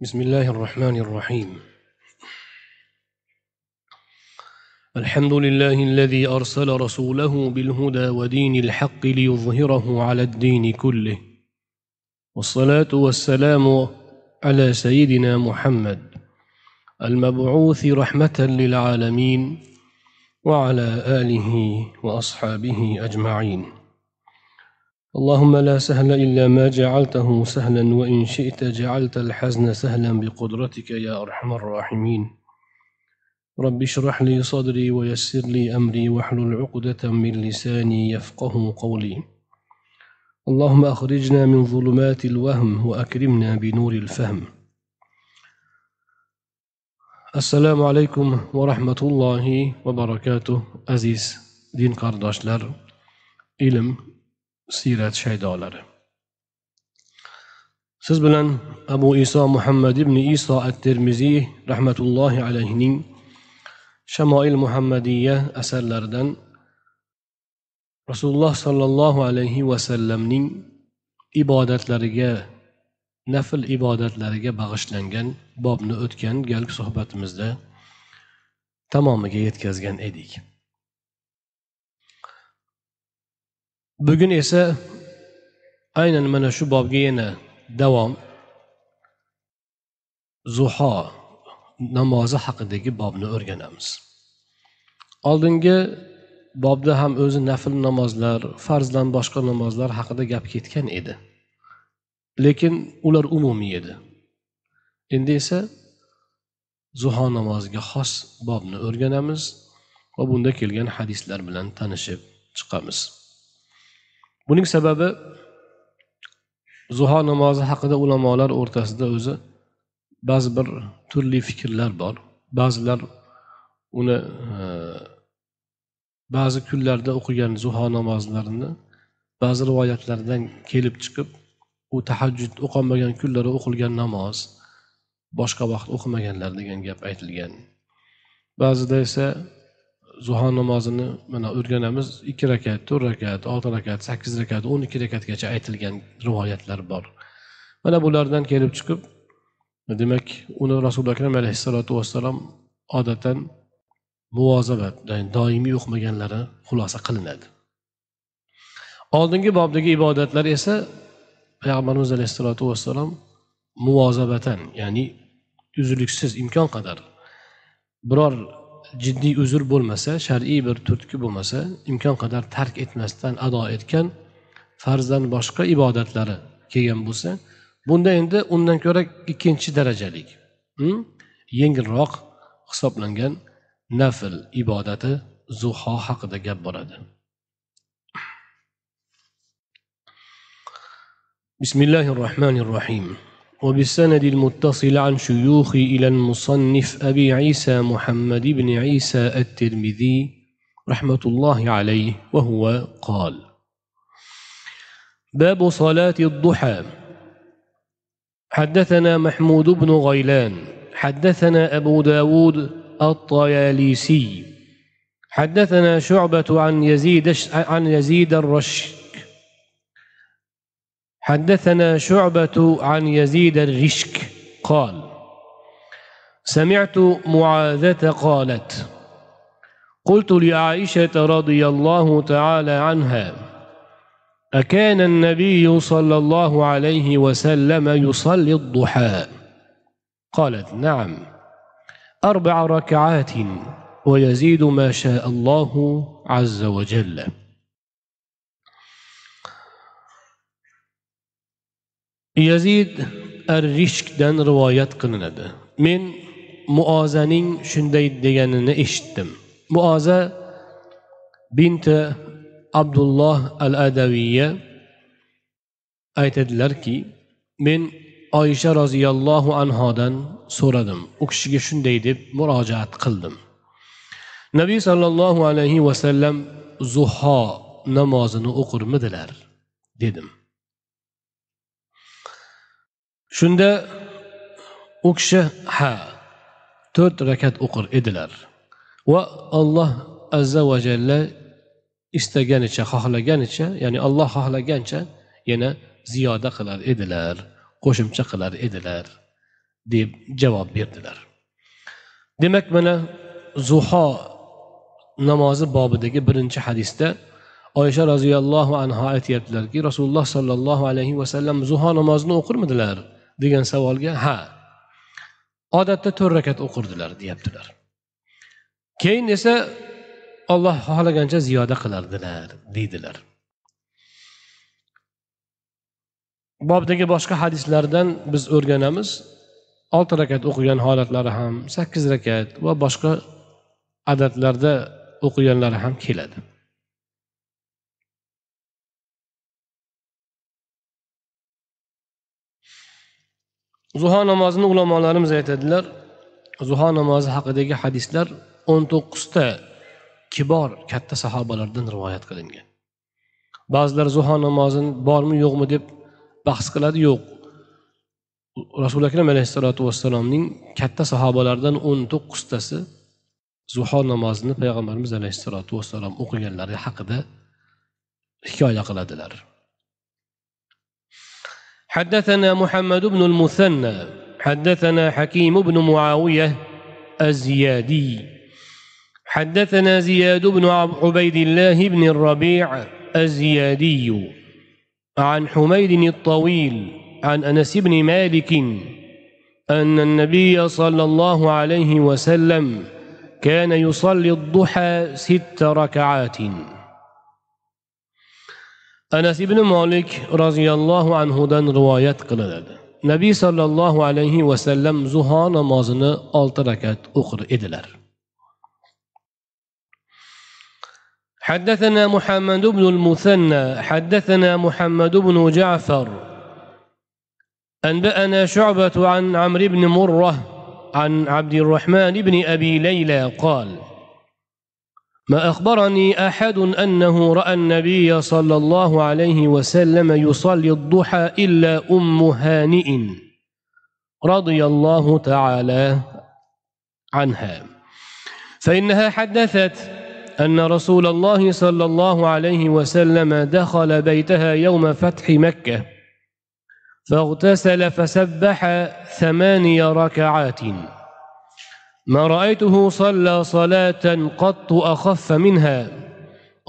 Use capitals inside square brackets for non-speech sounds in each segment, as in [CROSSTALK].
بسم الله الرحمن الرحيم. الحمد لله الذي أرسل رسوله بالهدى ودين الحق ليظهره على الدين كله. والصلاة والسلام على سيدنا محمد المبعوث رحمة للعالمين وعلى آله وأصحابه أجمعين. اللهم لا سهل إلا ما جعلته سهلا وإن شئت جعلت الحزن سهلا بقدرتك يا أرحم الراحمين. رب اشرح لي صدري ويسر لي أمري واحلل عقدة من لساني يفقه قولي. اللهم أخرجنا من ظلمات الوهم وأكرمنا بنور الفهم. السلام عليكم ورحمة الله وبركاته عزيز دين قرداشلر ilm siyrat shaydolari. Siz bilan abu iso muhammad ibn iso at termiziy rahmatullohi alayhining shamoil muhammadiya asarlaridan rasululloh sollallohu alayhi vasallamning ibodatlariga nafl ibodatlariga bag'ishlangan bobni o'tgan galgi suhbatimizda tamomiga yetkazgan edik. Bugun esa aynan mana shu bobga yana davom. Zuho namozi haqidagi bobni o'rganamiz. Oldingi bobda ham o'zi nafl namozlar farzdan boshqa namozlar haqida gap ketgan edi. Lekin ular umumiy edi. Endi esa zuho namoziga xos bobni o'rganamiz va bunda kelgan hadislar bilan tanishib chiqamiz. Buning sababi zuho namozi haqida ulamolar o'rtasida o'zi ba'zi bir turli fikrlar bor. Ba'zilar uni e, ba'zi kunlarda o'qigan zuho namozlarini ba'zi rivoyatlardan kelib chiqib u tahajjud o'qolmagan kunlari o'qilgan namoz boshqa vaqt o'qimaganlar degan gap aytilgan. Ba'zida esa zuho namozini mana o'rganamiz. Ikki rakat to'rt rakat olti rakat sakkiz rakat o'n ikki rakatgacha aytilgan rivoyatlar bor. Mana bulardan kelib chiqib demak uni rasuli akram alayhissalotu vassalom odatdan muvozabat ya'ni doimiy o'qimaganlari xulosa qilinadi. Oldingi bobdagi ibodatlar esa payg'ambarimiz alayhissalotu vassalom muvozabatan ya'ni uzluksiz imkon qadar biror jiddiy uzr bo'lmasa shar'iy bir turtki bo'lmasa imkon qadar tark etmasdan ado etgan farzdan boshqa ibodatlari kelgan bo'lsa bunda endi undan ko'ra ikkinchi darajalik hm? yengilroq hisoblangan nafl ibodati zuho haqida gap boradi. Bismillahi rohmanir rohim وبالسند المتصل عن شيوخي إلى المصنف أبي عيسى محمد بن عيسى الترمذي رحمة الله عليه وهو قال باب صلاة الضحى. حدثنا محمود بن غيلان حدثنا أبو داود الطياليسي حدثنا شعبة عن يزيد عن يزيد الرشك حدثنا شعبة عن يزيد الرشك قال سمعت معاذة قالت قلت لعائشة رضي الله تعالى عنها أكان النبي صلى الله عليه وسلم يصلي الضحى قالت نعم أربع ركعات ويزيد ما شاء الله عز وجل yazid ar rishkdan rivoyat qilinadi. Men muozaning shunday deganini eshitdim. Muoza binti abdulloh al adaviya aytadilarki men oysha roziyallohu anhodan so'radim. U kishiga shunday deb murojaat qildim. Nabiy sollallohu alayhi vasallam zuho namozini o'qirmidilar dedim. Shunda u kishi ha to'rt rakat o'qir edilar. Va alloh azza va jalla istaganicha xohlaganicha ya'ni alloh xohlagancha yana ziyoda qilar edilar qo'shimcha qilar edilar deb javob berdilar. Demak mana zuho namozi bobidagi birinchi hadisda oysha roziyallohu anhu aytyaptilarki rasululloh sollallohu alayhi vasallam zuho namozini o'qirmidilar degan savolga ha odatda to'rt rakat o'qirdilar deyaptilar. Keyin esa olloh xohlagancha ziyoda qilardilar deydilar. Bobdagi boshqa hadislardan biz o'rganamiz olti rakat o'qigan holatlari ham sakkiz rakat va boshqa adatlarda o'qiganlari ham keladi. Zuho namozini ulamolarimiz aytadilar. Zuho namozi haqidagi hadislar o'n to'qqizta kibor katta sahobalardan rivoyat qilingan. Ba'zilar zuho namozini bormi yo'qmi deb bahs qiladi yo'q. Rasuli akram alayhissalotu vassalomning katta sahobalaridan o'n to'qqiztasi zuho namozini payg'ambarimiz alayhissalotu vassalom o'qiganlari haqida hikoya qiladilar. حدثنا محمد بن المثنى حدثنا حكيم بن معاوية الزيادي حدثنا زياد بن عبيد الله بن الربيع الزيادي عن حميد الطويل عن أنس بن مالك أن النبي صلى الله عليه وسلم كان يصلي الضحى ست ركعات. Anas ibn molik roziyallohu anhudan rivoyat qilinadi nabiy sollallohu alayhi vasallam zuho namozini olti rakat o'qir edilar حدثنا محمد بن المثنى حدثنا محمد بن جعفر أنبأنا شعبة عن عمرو بن مرة عن عبد الرحمن بن أبي ليلى قال ما أخبرني أحد أنه رأى النبي صلى الله عليه وسلم يصلي الضحى إلا أم هانئ رضي الله تعالى عنها. فإنها حدثت أن رسول الله صلى الله عليه وسلم دخل بيتها يوم فتح مكة فاغتسل فسبح ثماني ركعات. ما رأيته صلى صلاة قط أخف منها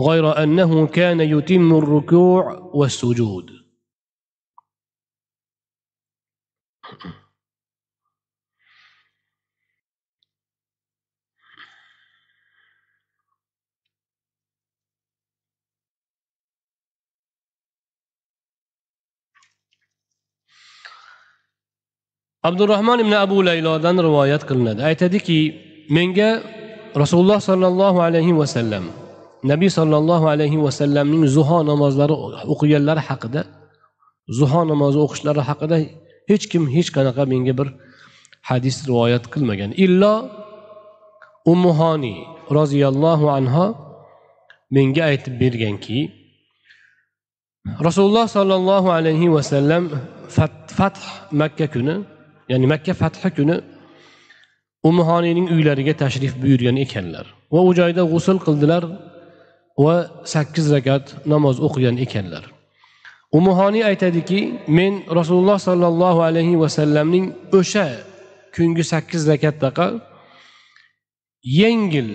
غير أنه كان يتم الركوع والسجود. Abdurahmon ibn abu laylodan rivoyat qilinadi. Aytadiki menga rasululloh sollallohu alayhi vasallam nabiy sollallohu alayhi vasallamning zuho namozlari o'qiganlari haqida zuho namozi o'qishlari haqida hech kim hech qanaqa menga bir hadis rivoyat qilmagan. Illo umuhoniy roziyallohu anho menga aytib berganki rasululloh sollallohu alayhi vasallam fath makka kuni ya'ni makka fathi kuni umuhoniyning uylariga tashrif buyurgan ekanlar. Va u joyda g'usul qildilar va sakkiz rakat namoz o'qigan ekanlar. Umuhoniy aytadiki men rasululloh sollallohu alayhi vasallamning o'sha kungi sakkiz rakatdaqa yengil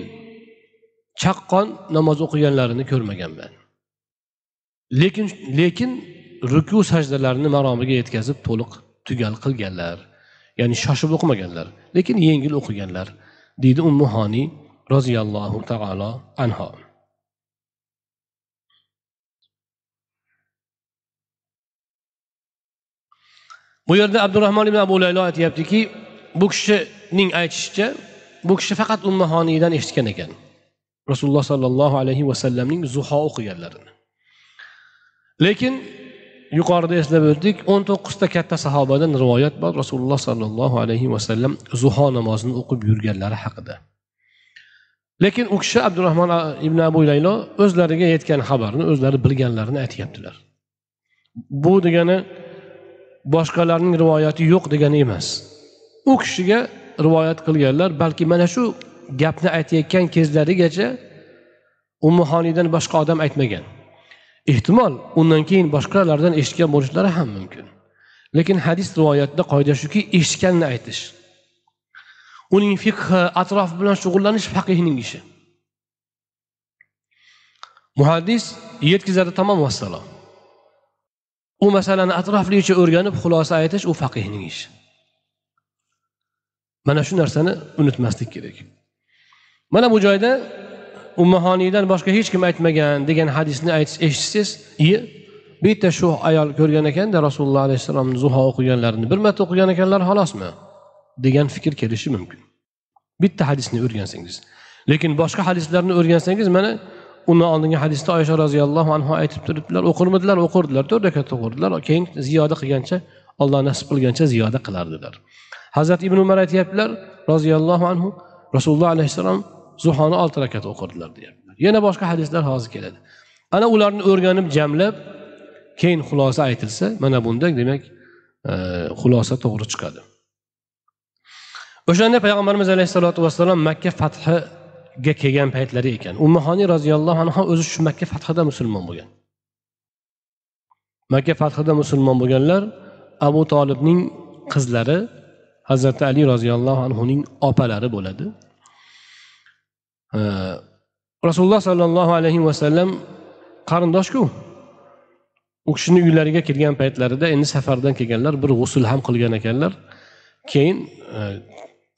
chaqqon namoz o'qiganlarini ko'rmaganman lekin lekin ruku sajdalarini maromiga yetkazib to'liq tugal qilganlar. Ya'ni shoshib o'qimaganlar lekin yengil o'qiganlar deydi ummu honiy roziyallohu taolo anho bu yerda abdurahmon ibn abu laylo aytyaptiki bu kishining aytishicha bu kishi faqat honiydan eshitgan ekan. Rasululloh sollallohu alayhi vasallamning zuho o'qiganlarini. Lekin yuqorida eslab o'tdik o'n to'qqizta katta sahobadan rivoyat bor. Rasululloh sollallohu alayhi vasallam zuho namozini o'qib yurganlari haqida. Lekin u kishi abdurahmon ibn abu laylo o'zlariga yetgan xabarni o'zlari bilganlarini aytyaptilar bu degani boshqalarning rivoyati yo'q degani emas. U kishiga rivoyat qilganlar balki mana shu gapni aytayotgan kezlarigacha umuhoniydan boshqa odam aytmagan. Ehtimol undan keyin boshqalardan eshitgan bo'lishlari ham mumkin. Lekin hadis rivoyatida qoida shuki eshitganini aytish. Uning fiqhi atrofi bilan shug'ullanish faqihning ishi. Muhaddis yetkazadi tamom vassalom u masalani atroflicha o'rganib xulosa aytish u faqihning ishi. Mana shu narsani unutmaslik kerak. Mana bu joyda ummahoniydan boshqa hech kim aytmagan degan hadisni eshitsangiz iye bitta shu ayol ko'rgan ekanda rasululloh alayhissalomni zuho o'qiganlarini bir marta o'qigan ekanlar xolosmi degan fikr kelishi mumkin. Bitta hadisni o'rgansangiz. Lekin boshqa hadislarni o'rgansangiz mana undan oldingi hadisda oysha roziyallohu anhu aytib turibdilar o'qirmidilar o'qirdilar to'rt rakat o'qirdilar keyin ziyoda qilgancha alloh nasib qilgancha ziyoda qilardilar. Hazrati ibn umar aytyaptilar roziyallohu anhu rasululloh alayhissalom zuhoni olti rakat o'qirdilar deyaptilar. Yana boshqa hadislar hozir keladi. Ana ularni o'rganib jamlab keyin xulosa aytilsa mana bunda demak e, xulosa to'g'ri chiqadi. O'shanda payg'ambarimiz alayhissalotu vassalom makka fathiga kelgan paytlari ekan. Ummahoniy roziyallohu anhu o'zi shu makka fathida musulmon bo'lgan. Makka fathida musulmon bo'lganlar abu tolibning qizlari hazrati ali roziyallohu anhuning opalari bo'ladi. Rasululloh sollallohu alayhi vasallam qarindoshku. U kishini uylariga kirgan paytlarida endi safardan kelganlar bir g'usul ham qilgan ekanlar. Keyin e,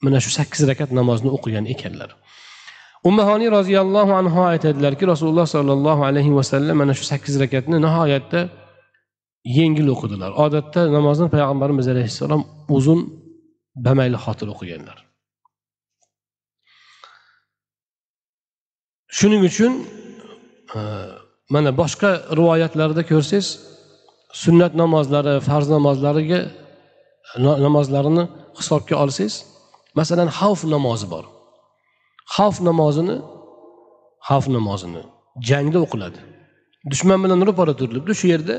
mana shu sakkiz rakat namozni o'qigan ekanlar. Ummahoniy roziyallohu anhu aytadilarki rasululloh sollallohu alayhi vasallam mana shu sakkiz rakatni nihoyatda yengil o'qidilar. Odatda namozni payg'ambarimiz alayhissalom uzun bamayli xotir o'qiganlar. Shuning uchun e, mana boshqa rivoyatlarda ko'rsangiz sunnat namozlari farz namozlariga namozlarini hisobga olsangiz masalan xavf namozi bor. Xavf namozini xavf namozini jangda o'qiladi. Dushman bilan ro'para turilibdi shu yerda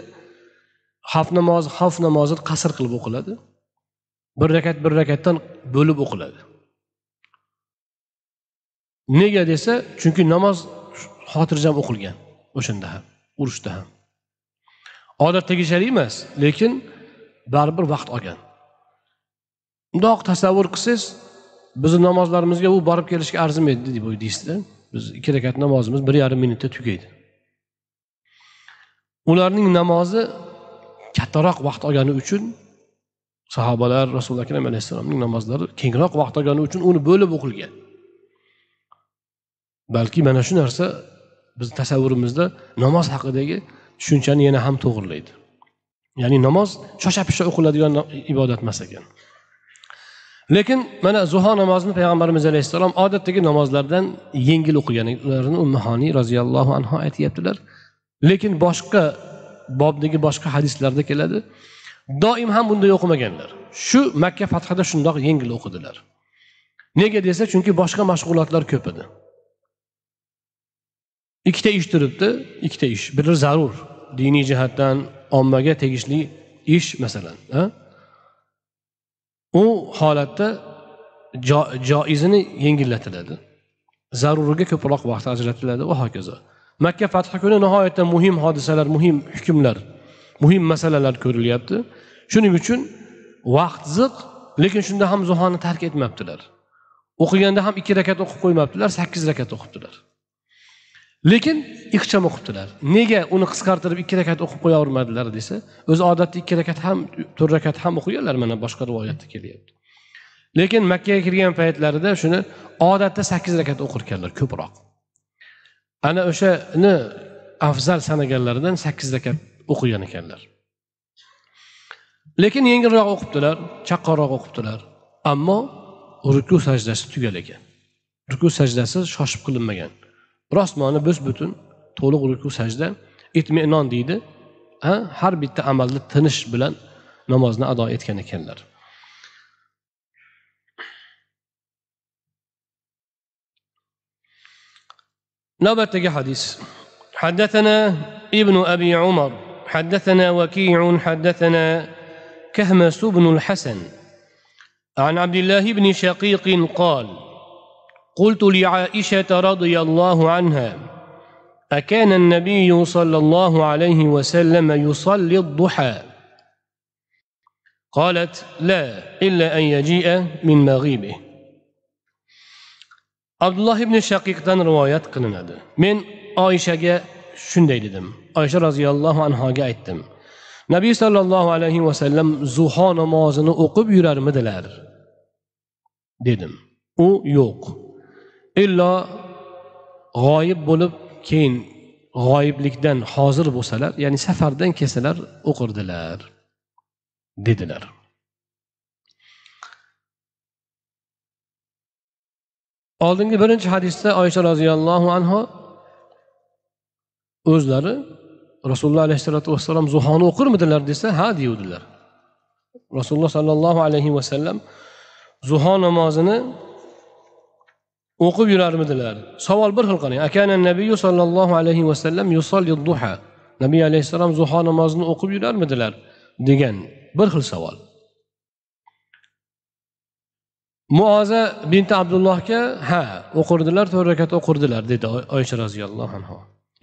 xavf namozi xavf namozi qasr qilib o'qiladi. Bir rakat bir rakatdan bo'lib o'qiladi. Nega desa chunki namoz xotirjam o'qilgan o'shanda ham urushda ham. Odatdagishalik emas lekin baribir vaqt olgan. Mundoq tasavvur qilsangiz bizni namozlarimizga u borib kelishga arzimaydi deb deysizda biz ikki rakat namozimiz bir yarim minutda tugaydi. Ularning namozi kattaroq vaqt olgani uchun sahobalar rasuli akram alayhissalomning namozlari kengroq vaqt olgani uchun uni bo'lib o'qilgan. Balki mana shu narsa bizni tasavvurimizda namoz haqidagi tushunchani yana ham to'g'irlaydi. Ya'ni namoz shosha pisha o'qiladigan ibodat emas ekan. Lekin mana zuho namozini payg'ambarimiz alayhissalom odatdagi namozlardan yengil o'qiganlarini ummahoniy roziyallohu anhu aytyaptilar. Lekin boshqa bobdagi boshqa hadislarda keladi doim ham bunday o'qimaganlar. Shu makka fathida shundoq yengil o'qidilar. Nega desa chunki boshqa mashg'ulotlar ko'p edi. Ikkita ish turibdi ikkita ish. Biri zarur. Diniy jihatdan ommaga tegishli ish masalan u holatda joizini yengillatiladi. Zaruriga ko'proq vaqt ajratiladi va hokazo. Makka fathi kuni nihoyatda muhim hodisalar muhim hukmlar muhim masalalar ko'rilyapti. Shuning uchun vaqt ziq lekin shunda ham zuhoni tark etmabdilar. O'qiganda ham ikki rakat o'qib qo'ymabdilar sakkiz rakat o'qibdilar. Lekin ixcham o'qibdilar. Nega uni qisqartirib ikki rakat o'qib qo'yavermadilar desa o'zi odatda ikki rakat ham to'rt rakat ham o'qiganlar mana boshqa rivoyatda kelyapti. Lekin makkaga kirgan paytlarida shuni odatda sakkiz rakat o'qirkanlar ko'proq. Ana o'shani afzal sanaganlaridan sakkiz rakat o'qigan ekanlar. Lekin yengilroq o'qibdilar chaqqonroq o'qibdilar ammo ruku sajdasi tugal ekan ruku sajdasi shoshib qilinmagan. rostmoni bus butun to'liq ruku sajda itminon deydi har bitta amalni tinish bilan namozni ado etgan ekanlar navbatdagi hadis حدثنا ابن أبي عمر حدثنا وكيع حدثنا كهمس بن الحسن عن عبد الله بن شقيق قال قلت لعائشة رضي الله عنها أكان النبي صلى الله عليه وسلم يصلي الضحى قالت لا إلا أن يجيء من مغيبه abdulloh ibn shaqiqdan rivoyat qilinadi men oyshaga shunday dedim oysha roziyallohu anhoga aytdim nabiy sollallohu alayhi vasallam zuho namozini o'qib yurarmidilar dedim u yo'q Illo g'oyib bo'lib keyin g'oyiblikdan hozir bo'lsalar ya'ni safardan kelsalar o'qirdilar dedilar. Oldingi birinchi hadisda oysha roziyallohu anhu o'zlari rasululloh alayhissalotu vassalom zuhoni o'qirmidilar desa ha deyuvdilar. Rasululloh sollallohu alayhi vasallam zuho namozini o'qib yurarmidilar. Savol bir xil qarang akana nabiyu sollallohu alayhi vasallam yusolli duha. Nabiy alayhissalom zuho namozini o'qib yurarmidilar degan bir xil savol. Muoza binti abdullohga ha o'qirdilar to'rt rakat o'qirdilar dedi oysha roziyallohu anhu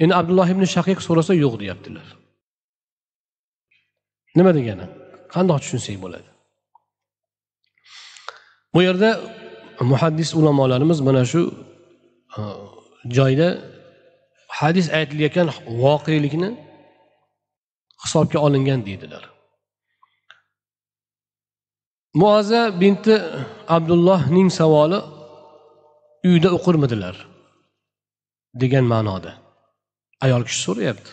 endi abdulloh ibn shaqiq so'rasa yo'q deyaptilar. Nima degani? Qandoq tushunsak bo'ladi? Bu yerda muhaddis ulamolarimiz mana shu e, joyda hadis aytilayotgan voqelikni hisobga olingan deydilar. Muaza binti abdullohning savoli uyda o'qirmidilar degan ma'noda. Ayol kishi so'rayapti.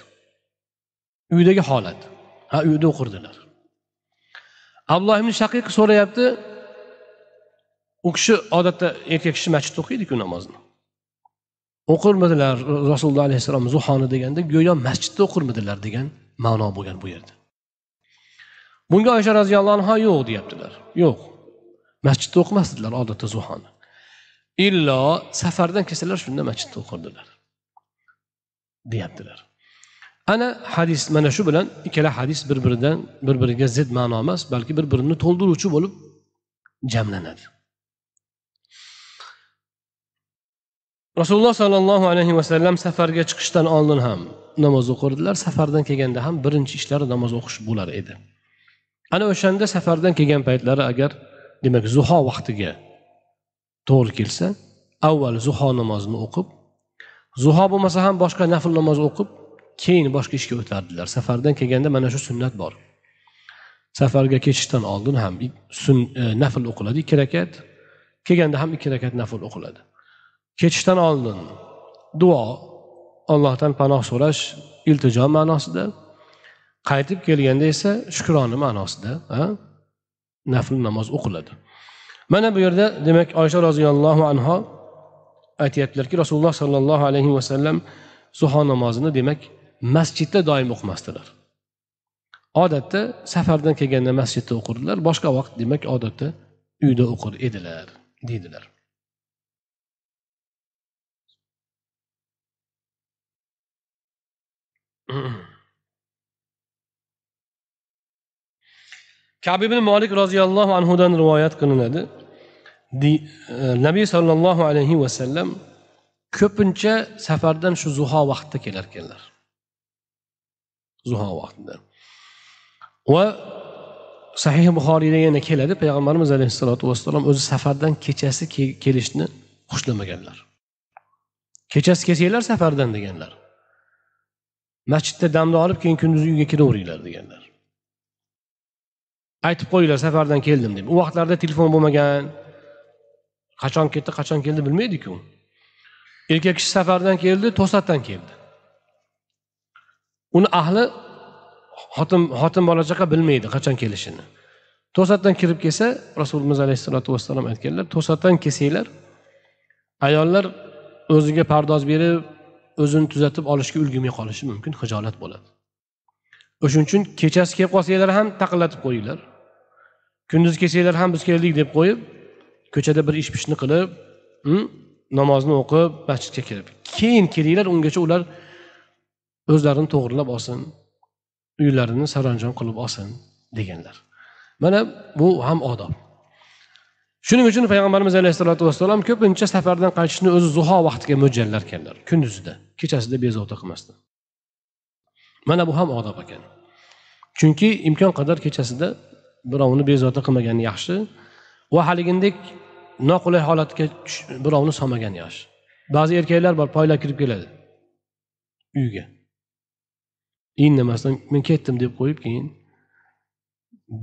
Uydagi holat. Ha uyda o'qirdilar. Abdulloh ibn shaqiq so'rayapti u kishi odatda erkak kishi masjidda o'qiydiku namozni. O'qirmidilar rasululloh alayhissalom zuhoni deganda go'yo masjidda o'qirmidilar degan ma'no bo'lgan bu yerda. Bunga oysha roziyallohu anhu yo'q deyaptilar. Yo'q. Masjidda o'qimasdilar odatda zuhoni. Illo safardan kelsalar shunda masjidda o'qirdilar deyaptilar. Ana hadis mana shu bilan ikkala hadis bir biridan bir biriga zid ma'no emas balki bir birini to'ldiruvchi bo'lib jamlanadi. Rasululloh sollallohu alayhi vasallam safarga chiqishdan oldin ham namoz o'qirdilar. Safardan kelganda ham birinchi ishlari namoz o'qish bo'lar edi. Ana o'shanda safardan kelgan paytlari agar demak zuho vaqtiga to'g'ri kelsa avval zuho namozini o'qib zuho bo'lmasa ham boshqa nafl namoz o'qib keyin boshqa ishga o'tardilar safardan kelganda mana shu sunnat bor. Safarga ketishdan oldin ham sun, e, nafl o'qiladi ikki rakat kelganda ham ikki rakat nafl o'qiladi. Ketishdan oldin duo allohdan panoh so'rash iltijo ma'nosida qaytib kelganda esa shukrona ma'nosida nafl namoz o'qiladi. Mana bu yerda demak oysha roziyallohu anho aytyaptilarki rasululloh sollallohu alayhi vasallam zuho namozini demak masjidda doim o'qimasdilar odatda safardan kelganda masjidda o'qirdilar boshqa vaqt demak odatda uyda o'qir edilar deydilar. [CLEARS THROAT] kab ibn molik roziyallohu anhudan rivoyat qilinadi. E, Nabiy sollallohu alayhi vasallam ko'pincha safardan shu zuho vaqtida kelar ekanlar. Zuho vaqtida. Va sahih buxoriyda yana keladi. Payg'ambarimiz alayhissalotu vassalom o'zi safardan kechasi kelishni xushlamaganlar. Kechasi kelsanglar safardan deganlar. Masjidda damni olib keyin kunduzi uyga kiraveringlar deganlar. Aytib qo'yinglar safardan keldim deb. U vaqtlarda telefon bo'lmagan. Qachon ketdi qachon keldi bilmaydiku. Erkak kishi safardan keldi to'satdan keldi. Uni ahli xotin xotin bola chaqa bilmaydi qachon kelishini. To'satdan kirib kelsa rasulimiz alayhissalotu vassalom aytganlar to'satdan kelsanglar ayollar o'ziga pardoz berib o'zini tuzatib olishga ulgurmay qolishi mumkin hijolat bo'ladi. O'shaning uchun kechasi kelib qolsanglar ham taqillatib qo'yinglar. Kunduz kelsanglar ham biz keldik deb qo'yib ko'chada bir ish pishni qilib namozni o'qib masjidga kirib. Keyin kelinglar ungacha ular o'zlarini to'g'irlab olsin uylarini saranjom qilib olsin deganlar. Mana bu ham odob. Shuning uchun payg'ambarimiz alayhissalotu vassalom ko'pincha safardan qaytishni o'zi zuho vaqtiga mo'ljallar ekanlar kunduzida kechasida bezovta qilmasdan mana bu ham odob ekan. Chunki imkon qadar kechasida birovni bezovta qilmagani yaxshi va haligindek noqulay holatga birovni solmagan yaxshi. Ba'zi erkaklar bor poylab kirib keladi uyga. Indamasdan men ketdim deb qo'yib keyin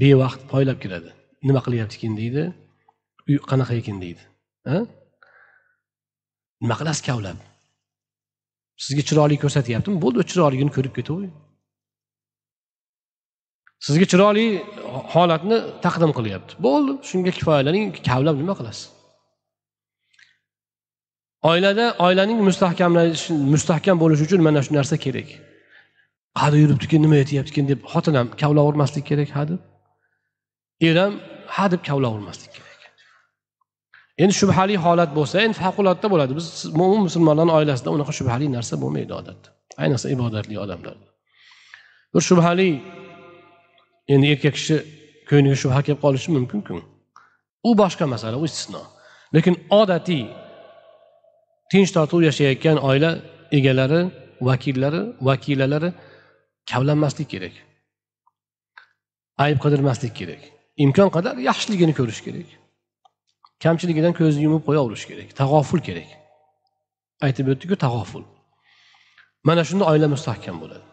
bevaqt poylab kiradi. Nima qilyapti keyin deydi. Uy qanaqa ekan deydi nima qilasiz kavlab sizga chiroyli ko'rsatyaptimi? Bo'ldi chiroyligini ko'rib ketaver sizga chiroyli holatni taqdim qilyapti. Bo'ldi shunga kifoyalaning kavlab nima qilasiz? Oilada oilaning mustahkamlanishi mustahkam bo'lishi uchun mana shu narsa kerak. Qada yuribdikan nima aytyapti deb xotin ham kavlavermaslik kerak ha deb er ham ha deb kavlavermaslik kerak. Endi shubhali holat bo'lsa endi favqulodda bo'ladi. Biz mo'min musulmonlarni oilasida unaqa shubhali narsa bo'lmaydi odatda. Ayniqsa ibodatli odamlarda. Bir shubhali endi erkak kishi ko'ngliga shubha kelib qolishi mumkinku u boshqa masala u istisno. Lekin odatiy tinch totuv yashayotgan oila egalari vakillari vakilalari kavlanmaslik kerak. Ayb qidirmaslik kerak. Imkon qadar yaxshiligini ko'rish kerak. Kamchiligidan ko'zni yumib qo'yaverish kerak tag'oful kerak aytib o'tdiku tag'oful mana shunda oila mustahkam bo'ladi.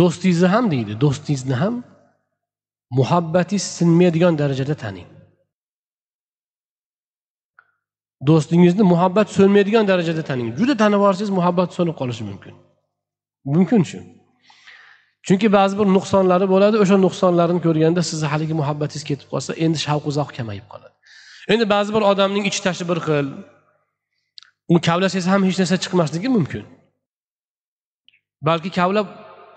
Do'stingizni ham deydi do'stingizni ham muhabbatingiz sinmaydigan darajada taning. Do'stingizni muhabbat so'nmaydigan darajada taning. Juda tanib yuborsangiz muhabbat so'nib qolishi mumkin. Mumkin shu. Chunki ba'zi bir nuqsonlari bo'ladi o'sha nuqsonlarni ko'rganda sizni haligi muhabbatingiz ketib qolsa endi shavqu zavq kamayib qoladi. Endi ba'zi bir odamning ichi tashi bir xil. U kavlasangiz ham hech narsa chiqmasligi mumkin. Balki kavlab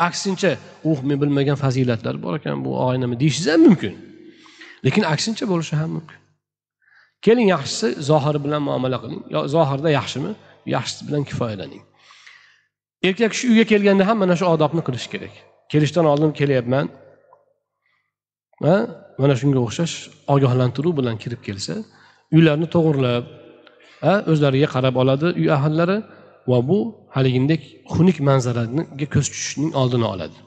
aksincha uh men bilmagan fazilatlar bor ekan bu oynami deyishingiz ham mumkin. Lekin aksincha bo'lishi ham mumkin. Keling yaxshisi zohiri bilan muomala qiling. Yo zohirda yaxshimi? Yaxshisi bilan kifoyalaning. Erkak kishi uyga kelganda ham mana shu odobni qilish kerak. Kelishdan oldin kelyapman. Mana shunga o'xshash ogohlantiruv bilan kirib kelsa uylarni to'g'irlab o'zlariga qarab oladi uy ahillari va bu haligindek xunuk manzaraga ko'z tushishning oldini oladi.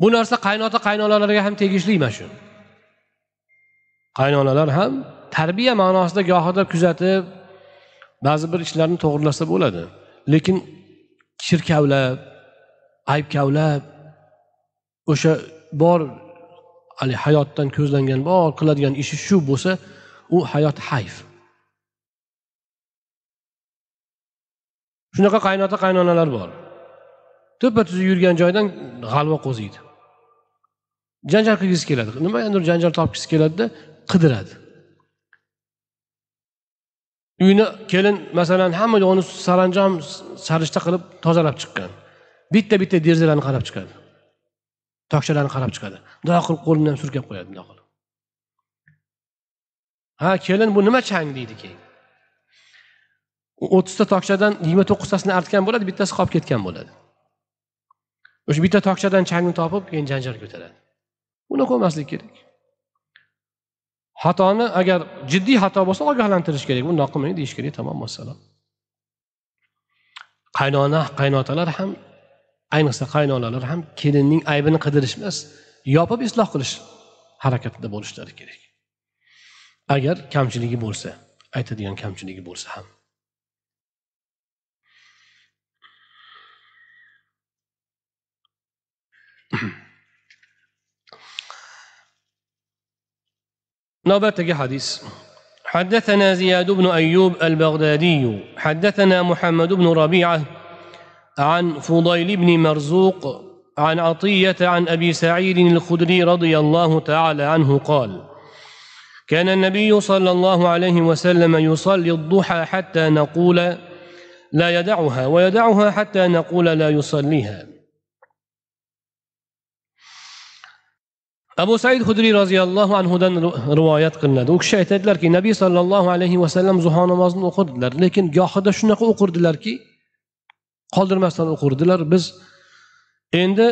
Bu narsa qaynota qaynonalarga ham tegishli mana shu. Qaynonalar ham tarbiya ma'nosida gohida kuzatib ba'zi bir ishlarni to'g'irlasa bo'ladi. Lekin shirkavlab aybkavlab o'sha bor haligi hayotdan ko'zlangan bor qiladigan ishi shu bo'lsa u hayot hayf. Shunaqa qaynota qaynonalar bor. To'ppa tuzuk yurgan joydan g'alva qo'ziydi. Janjal qilgisi keladi. Nimagadir janjal topgisi keladida qidiradi. Uyni kelin masalan hamma joyni saranjom sarishta qilib tozalab chiqqan. Bitta bitta derazalarni qarab chiqadi. Tokchalarni qarab chiqadi. Bundoq qilib qo'lini ham surkab qo'yadi bundoq qilib. Ha kelin bu nima chang deydi keyin? O'ttizta tokchadan yigirma to'qqiztasini artgan bo'ladi bittasi qolib ketgan bo'ladi. O'sha bitta tokchadan changni topib keyin janjal ko'taradi. Buni bo'lmaslik kerak. Xatoni agar jiddiy xato bo'lsa ogohlantirish kerak. Bundoq qilmang deyish kerak. Tamom vassalom. Qaynona qaynotalar ham ayniqsa qaynonalar ham kelinning aybini qidirish emas yopib isloh qilish harakatida bo'lishlari kerak agar kamchiligi bo'lsa aytadigan kamchiligi bo'lsa ham نوبتك حديث حدثنا زياد بن أيوب البغدادي حدثنا محمد بن ربيعة عن فضيل بن مرزوق عن عطية عن أبي سعيد الخدري رضي الله تعالى عنه قال كان النبي صلى الله عليه وسلم يصلي الضحى حتى نقول لا يدعها ويدعها حتى نقول لا يصليها. أبو سعيد خدري رضي الله عنه دن روايات قلنا دوك شيء تدلر كي نبي صلى الله عليه وسلم زهان مازن أخرد لكن جاخد شنق أخرد لكي qoldirmasdan o'qirdilar. Biz endi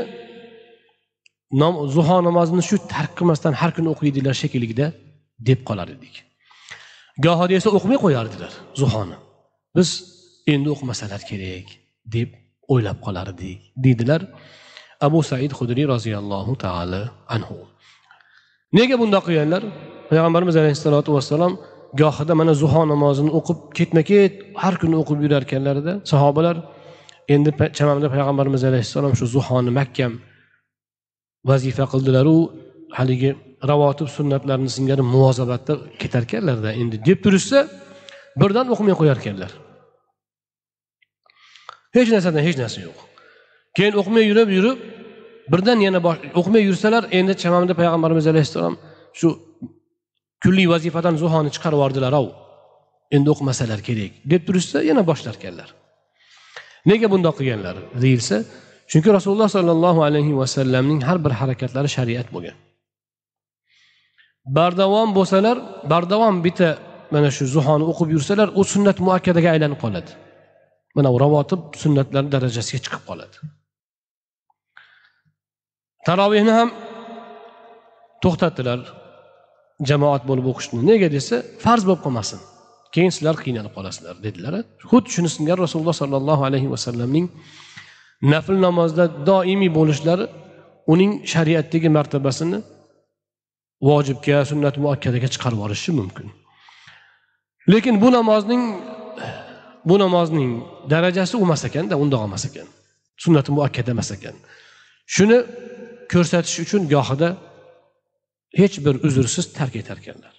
zuho namozini shu tark qilmasdan har kuni o'qiydilar shekillida deb qolar edik. Gohida esa o'qimay qo'yardilar zuhoni biz endi o'qimasalar kerak deb o'ylab qolar edik deydilar abu said hudriy roziyallohu taala anhu. Nega bundoq qilganlar? Payg'ambarimiz alayhissalotu vassalom gohida mana zuho namozini o'qib ketma ket har kuni o'qib yurar ekanlarida sahobalar endi chamamda payg'ambarimiz alayhissalom shu zuhoni makkam vazifa qildilaru haligi ravotib sunnatlarni singari muvozabatda ketarkanlarda endi deb turishsa birdan o'qimay qo'yarkanlar. Hech narsadan hech narsa yo'q. Keyin o'qimay yurib yurib birdan yana o'qimay yursalar endi chamamda payg'ambarimiz alayhissalom shu kunlik vazifadan zuhoni chiqarib yubordilarov endi o'qimasalar kerak deb turishsa yana boshlarkanlar. Nega bundoq qilganlar? Deyilsa chunki rasululloh sollallohu alayhi vasallamning har bir harakatlari shariat bo'lgan. Bardavom bo'lsalar bardavom bitta mana shu zuhoni o'qib yursalar u sunnat muakkadaga aylanib qoladi. Mana u ravotib sunnatlar darajasiga chiqib qoladi. Tarovehni ham to'xtatdilar jamoat bo'lib o'qishni. Nega desa farz bo'lib qolmasin. Keyin sizlar qiynalib qolasizlar dedilar. Xuddi shuni singari rasululloh sollallohu alayhi vasallamning nafl namozda doimiy bo'lishlari uning shariatdagi martabasini vojibga sunnat muakkadaga chiqarib yuborishi mumkin. Lekin bu namozning bu namozning darajasi u emas ekanda undoq emas ekan. Sunnati muakkada emas ekan. Shuni ko'rsatish uchun gohida hech bir uzrsiz tark etar ekanlar.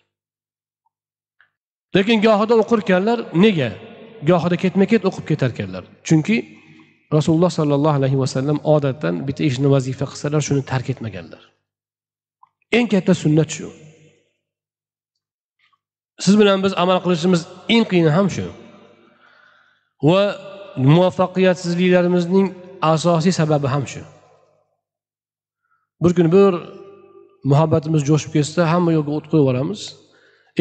Lekin gohida o'qirkanlar nega? Gohida ketma ket o'qib ketarkanlar. Chunki rasululloh sollallohu alayhi vasallam odatdan bitta ishni vazifa qilsalar shuni tark etmaganlar. Eng katta sunnat shu. Siz bilan biz amal qilishimiz eng qiyini ham shu. Va muvaffaqiyatsizliklarimizning asosiy sababi ham shu. Bir kuni bir muhabbatimiz jo'shib ketsa hamma yo'lga o't qo'yib yuboramiz.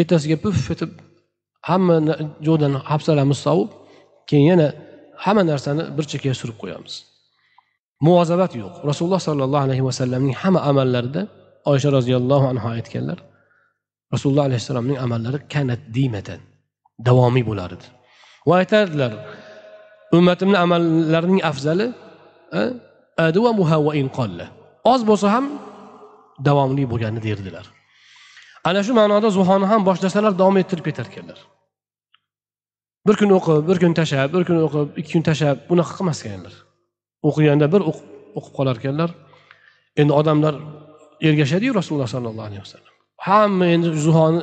Ertasiga puf etib hamma joydan hafsalamiz sovib keyin yana hamma narsani bir chekkaga surib qo'yamiz. Muvozabat yo'q. Rasululloh sollallohu alayhi vasallamning hamma amallarida oysha roziyallohu anhu aytganlar rasululloh alayhissalomning amallari kanat dimatan davomiy bo'lar edi va aytardilar ummatimni amallarining afzali oz bo'lsa ham davomli bo'lgani derdilar. Ana shu ma'noda zuhoni ham boshlasalar davom ettirib ketar ekanlar bir kun o'qib bir kun tashlab bir kun o'qib ikki kun tashlab bunaqa qilmaskanlar. O'qiganda bir o'qib qolar ekanlar endi odamlar ergashadiyu rasululloh sollallohu alayhi vasallam. Hamma endi zuhoni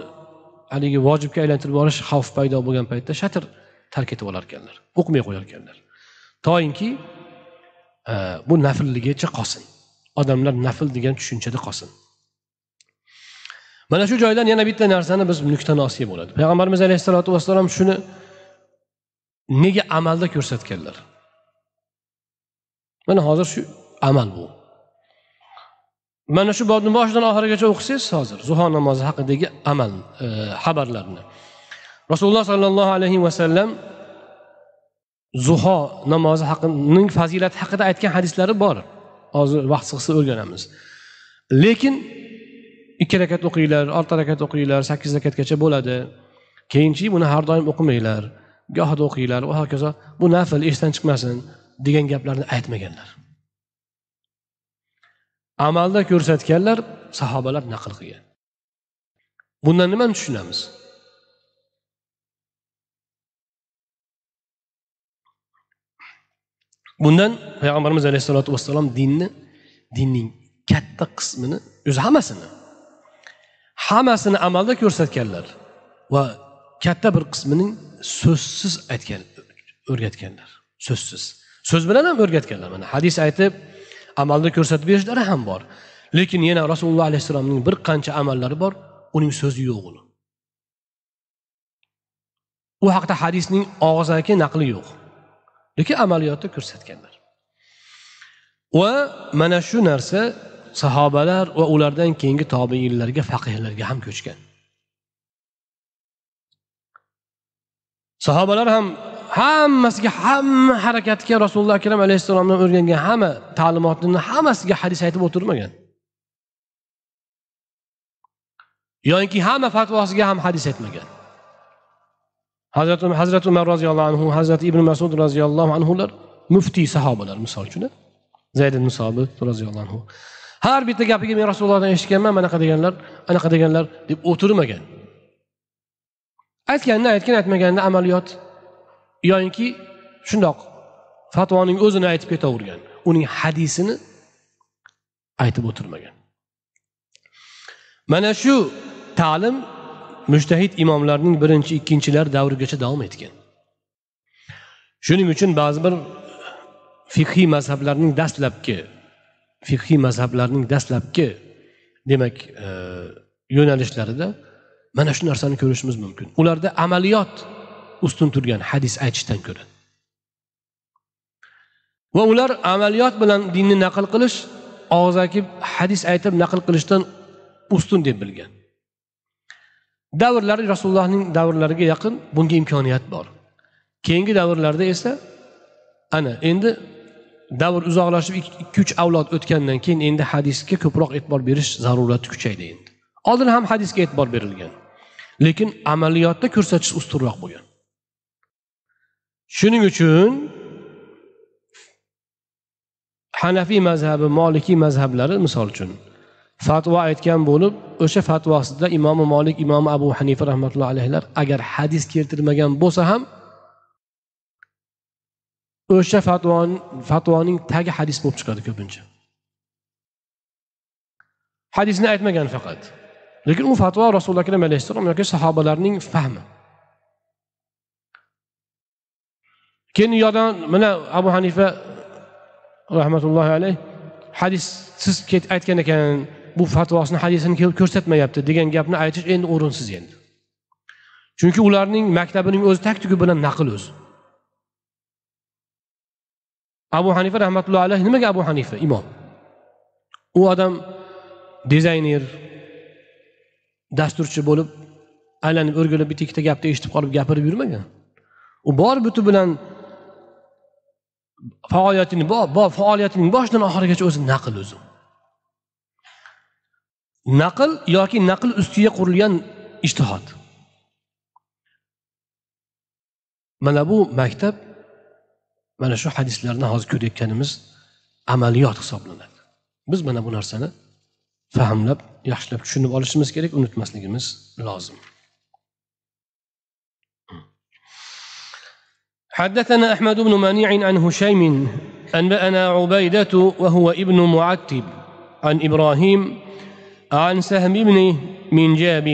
haligi vojibga aylantirib yuborish xavf paydo bo'lgan paytda shatr tark etib olar ekanlar o'qimay qo'yar ekanlar toinki e, bu naflligicha qolsin. Odamlar nafl degan tushunchada qolsin. Mana shu joydan yana bitta narsani biz nuqtanosiy bo'ladi. Payg'ambarimiz alayhissalotu vassalom shuni nega amalda ko'rsatganlar? Mana hozir shu amal bu. Mana shu bobni boshidan oxirigacha o'qisangiz hozir zuho namozi haqidagi amal e, xabarlarni. Rasululloh sollallohu alayhi vasallam zuho namozi haqining fazilati haqida aytgan hadislari bor. Hozir vaqt qisqa o'rganamiz. Lekin ikki rakat o'qinglar olti rakat o'qinglar sakkiz rakatgacha bo'ladi. Keyinchi buni har doim o'qimanglar gohida o'qinglar. Va hokazo bu nafl esdan chiqmasin degan gaplarni aytmaganlar. Amalda ko'rsatganlar sahobalar naql qilgan. Bundan nimani tushunamiz? Bundan payg'ambarimiz alayhissalotu vassalom dinni dinning katta qismini o'zi hammasini hammasini amalda ko'rsatganlar va katta bir qismining so'zsiz aytgan o'rgatganlar. So'zsiz. So'z bilan ham o'rgatganlar. Mana hadis aytib amalda ko'rsatib berishlari ham bor. Lekin yana rasululloh alayhissalomning bir qancha amallari bor uning so'zi yo'q uni. U haqida hadisning og'zaki naqli yo'q. Lekin amaliyotda ko'rsatganlar. Va mana shu narsa sahobalar va ulardan keyingi tobeinlarga faqihlarga ham ko'chgan. Sahobalar ham hammasiga hamma harakatga rasululloh akram alayhissalomdan o'rgangan hamma ta'limotini hammasiga hadis aytib o'tirmagan. Yoki hamma fatvosiga ham hadis aytmagan. Hazrati hazrati umar roziyallohu anhu hazrati ibn masud roziyallohu anhular muftiy sahobalar misol uchun zayd ibn sobit roziyallohu anhu. Har bitta gapiga men rasulullohdan eshitganman manaqa deganlar anaqa deganlar deb o'tirmagan. Aytganini aytgan aytmaganini amaliyot yoyinki shundoq fatvoning o'zini aytib ketavergan uning hadisini aytib o'tirmagan. Mana shu ta'lim mushtahid imomlarning birinchi ikkinchilar davrigacha davom etgan. Shuning uchun ba'zi bir fiqhiy mazhablarning dastlabki fiqhiy mazhablarning dastlabki demak e, yo'nalishlarida mana shu narsani ko'rishimiz mumkin. Ularda amaliyot ustun turgan hadis aytishdan ko'ra. Va ular amaliyot bilan dinni naql qilish og'zaki hadis aytib naql qilishdan ustun deb bilgan. Davrlari rasulullohning davrlariga yaqin bunga imkoniyat bor. Keyingi davrlarda esa ana endi davr uzoqlashib ikki uch avlod o'tgandan keyin endi hadisga ko'proq e'tibor berish zarurati kuchaydi endi. Oldin ham hadisga e'tibor berilgan lekin amaliyotda ko'rsatish ustunroq bo'lgan. Shuning uchun hanafiy mazhabi molikiy mazhablari misol uchun fatvo aytgan bo'lib o'sha fatvosida imomi molik imomi abu hanifa rahmatullohi alayhilar agar hadis keltirmagan bo'lsa ham o'sha fatvon fatvoning tagi hadis bo'lib chiqadi ko'pincha. Hadisni aytmagan faqat. Lekin u fatvo rasuli akram alayhissalom yoki sahobalarning fahmi. Keyin yoqdan mana abu hanifa rahmatullohi alayh hadis siz aytgan ekan bu fatvosini hadisini ko'rsatmayapti degan gapni aytish endi o'rinsiz endi. Chunki ularning maktabining o'zi tag tugi bilan naql o'zi. Abu hanifa rahmatullohi alayhi nimaga abu hanifa? Imom. U odam dizayner dasturchi bo'lib aylanib o'rgilib bitta ikkita gapni eshitib qolib gapirib yurmagan. U bor buti bilan faoliyatini bor faoliyatining boshidan oxirigacha o'zi naql o'zi naql yoki naql ustiga qurilgan ishtihod. Mana bu maktab mana shu hadislarni hozir ko'rayotganimiz amaliyot hisoblanadi biz mana bu narsani fahmlab yaxshilab tushunib olishimiz kerak unutmasligimiz lozim حدثنا أحمد بن منيع عن هشيم أنبأنا عبيدة وهو ابن معتب عن إبراهيم عن سهم بن منجاب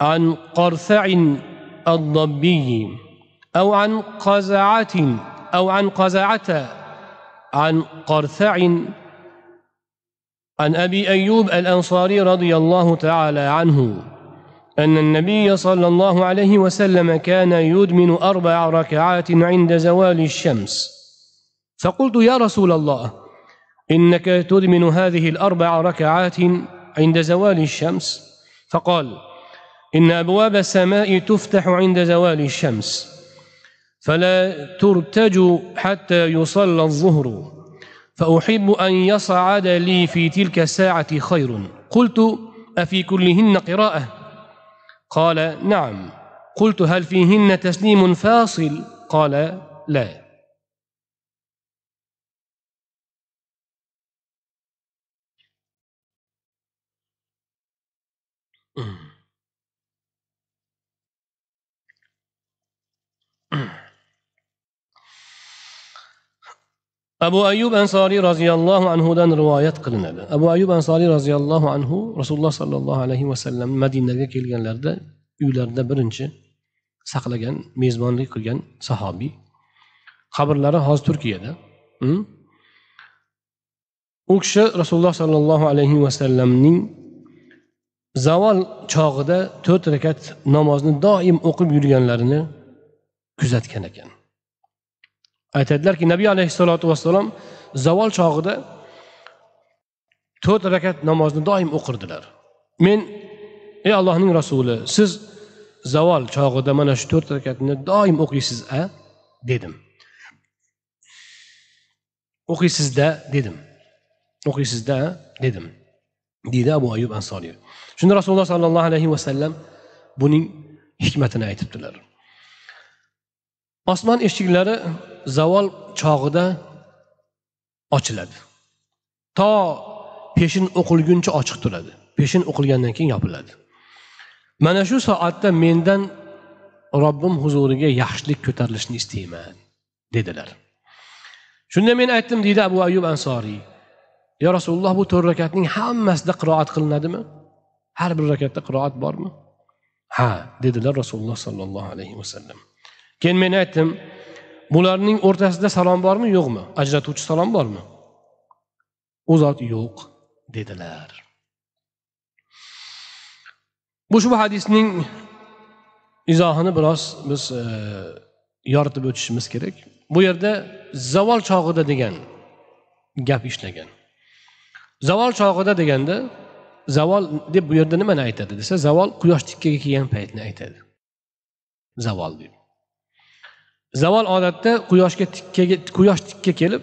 عن قرثع الضبي أو عن قزعة أو عن قزعة عن قرثع. عن أبي أيوب الأنصاري رضي الله تعالى عنه أن النبي صلى الله عليه وسلم كان يدمن أربع ركعات عند زوال الشمس. فقلت يا رسول الله إنك تدمن هذه الأربع ركعات عند زوال الشمس؟ فقال إن أبواب السماء تفتح عند زوال الشمس. فلا ترتج حتى يصلى الظهر. فأحب أن يصعد لي في تلك الساعة خير. قلت أفي كلهن قراءة؟ قال نعم. قلت هل فيهن تسليم فاصل؟ قال لا. Abu ayub ansoriy roziyallohu anhudan rivoyat qilinadi. Abu ayub ansoriy roziyallohu anhu rasululloh sollallohu alayhi vasallam madinaga kelganlarida uylarida birinchi saqlagan mezbonlik qilgan sahobiy qabrlari hozir turkiyada. Hm? U kishi rasululloh sollallohu alayhi vasallamning zavol chog'ida to'rt rakat namozni doim o'qib yurganlarini kuzatgan ekan. Aytadilarki nabiy alayhissalotu vassalom zavol chog'ida to'rt rakat namozni doim o'qirdilar. Men ey allohning rasuli siz zavol chog'ida mana shu to'rt rakatni doim o'qiysiz a dedim. O'qiysizda? dedim. O'qiysizda? dedim deydi abu ayub ansoriy. Shunda rasululloh sollallohu alayhi vasallam buning hikmatini aytibdilar. Osmon eshiklari zavol chog'ida ochiladi. To peshin o'qilguncha ochiq turadi. Peshin o'qilgandan keyin yopiladi. Mana shu soatda mendan robbim huzuriga yaxshilik ko'tarilishini istayman dedilar. Shunda men aytdim deydi abu ayub ansoriy yo rasululloh bu to'rt rakatning hammasida qiroat qilinadimi? Har bir rakatda qiroat bormi? Ha dedilar rasululloh sollallohu alayhi vasallam. Keyin men aytdim bularning o'rtasida salom bormi yo'qmi? Ajratuvchi salom bormi? U zot yo'q dedilar. Bu shu hadisning izohini biroz biz e, yoritib o'tishimiz kerak. Bu yerda zavol chog'ida degan gap ishlagan. Zavol chog'ida deganda zavol deb bu yerda nimani aytadi desa zavol quyosh tikkaga kelgan paytni aytadi. Zavol deb. Zavol odatda quyoshga tikkaga quyosh tikka kelib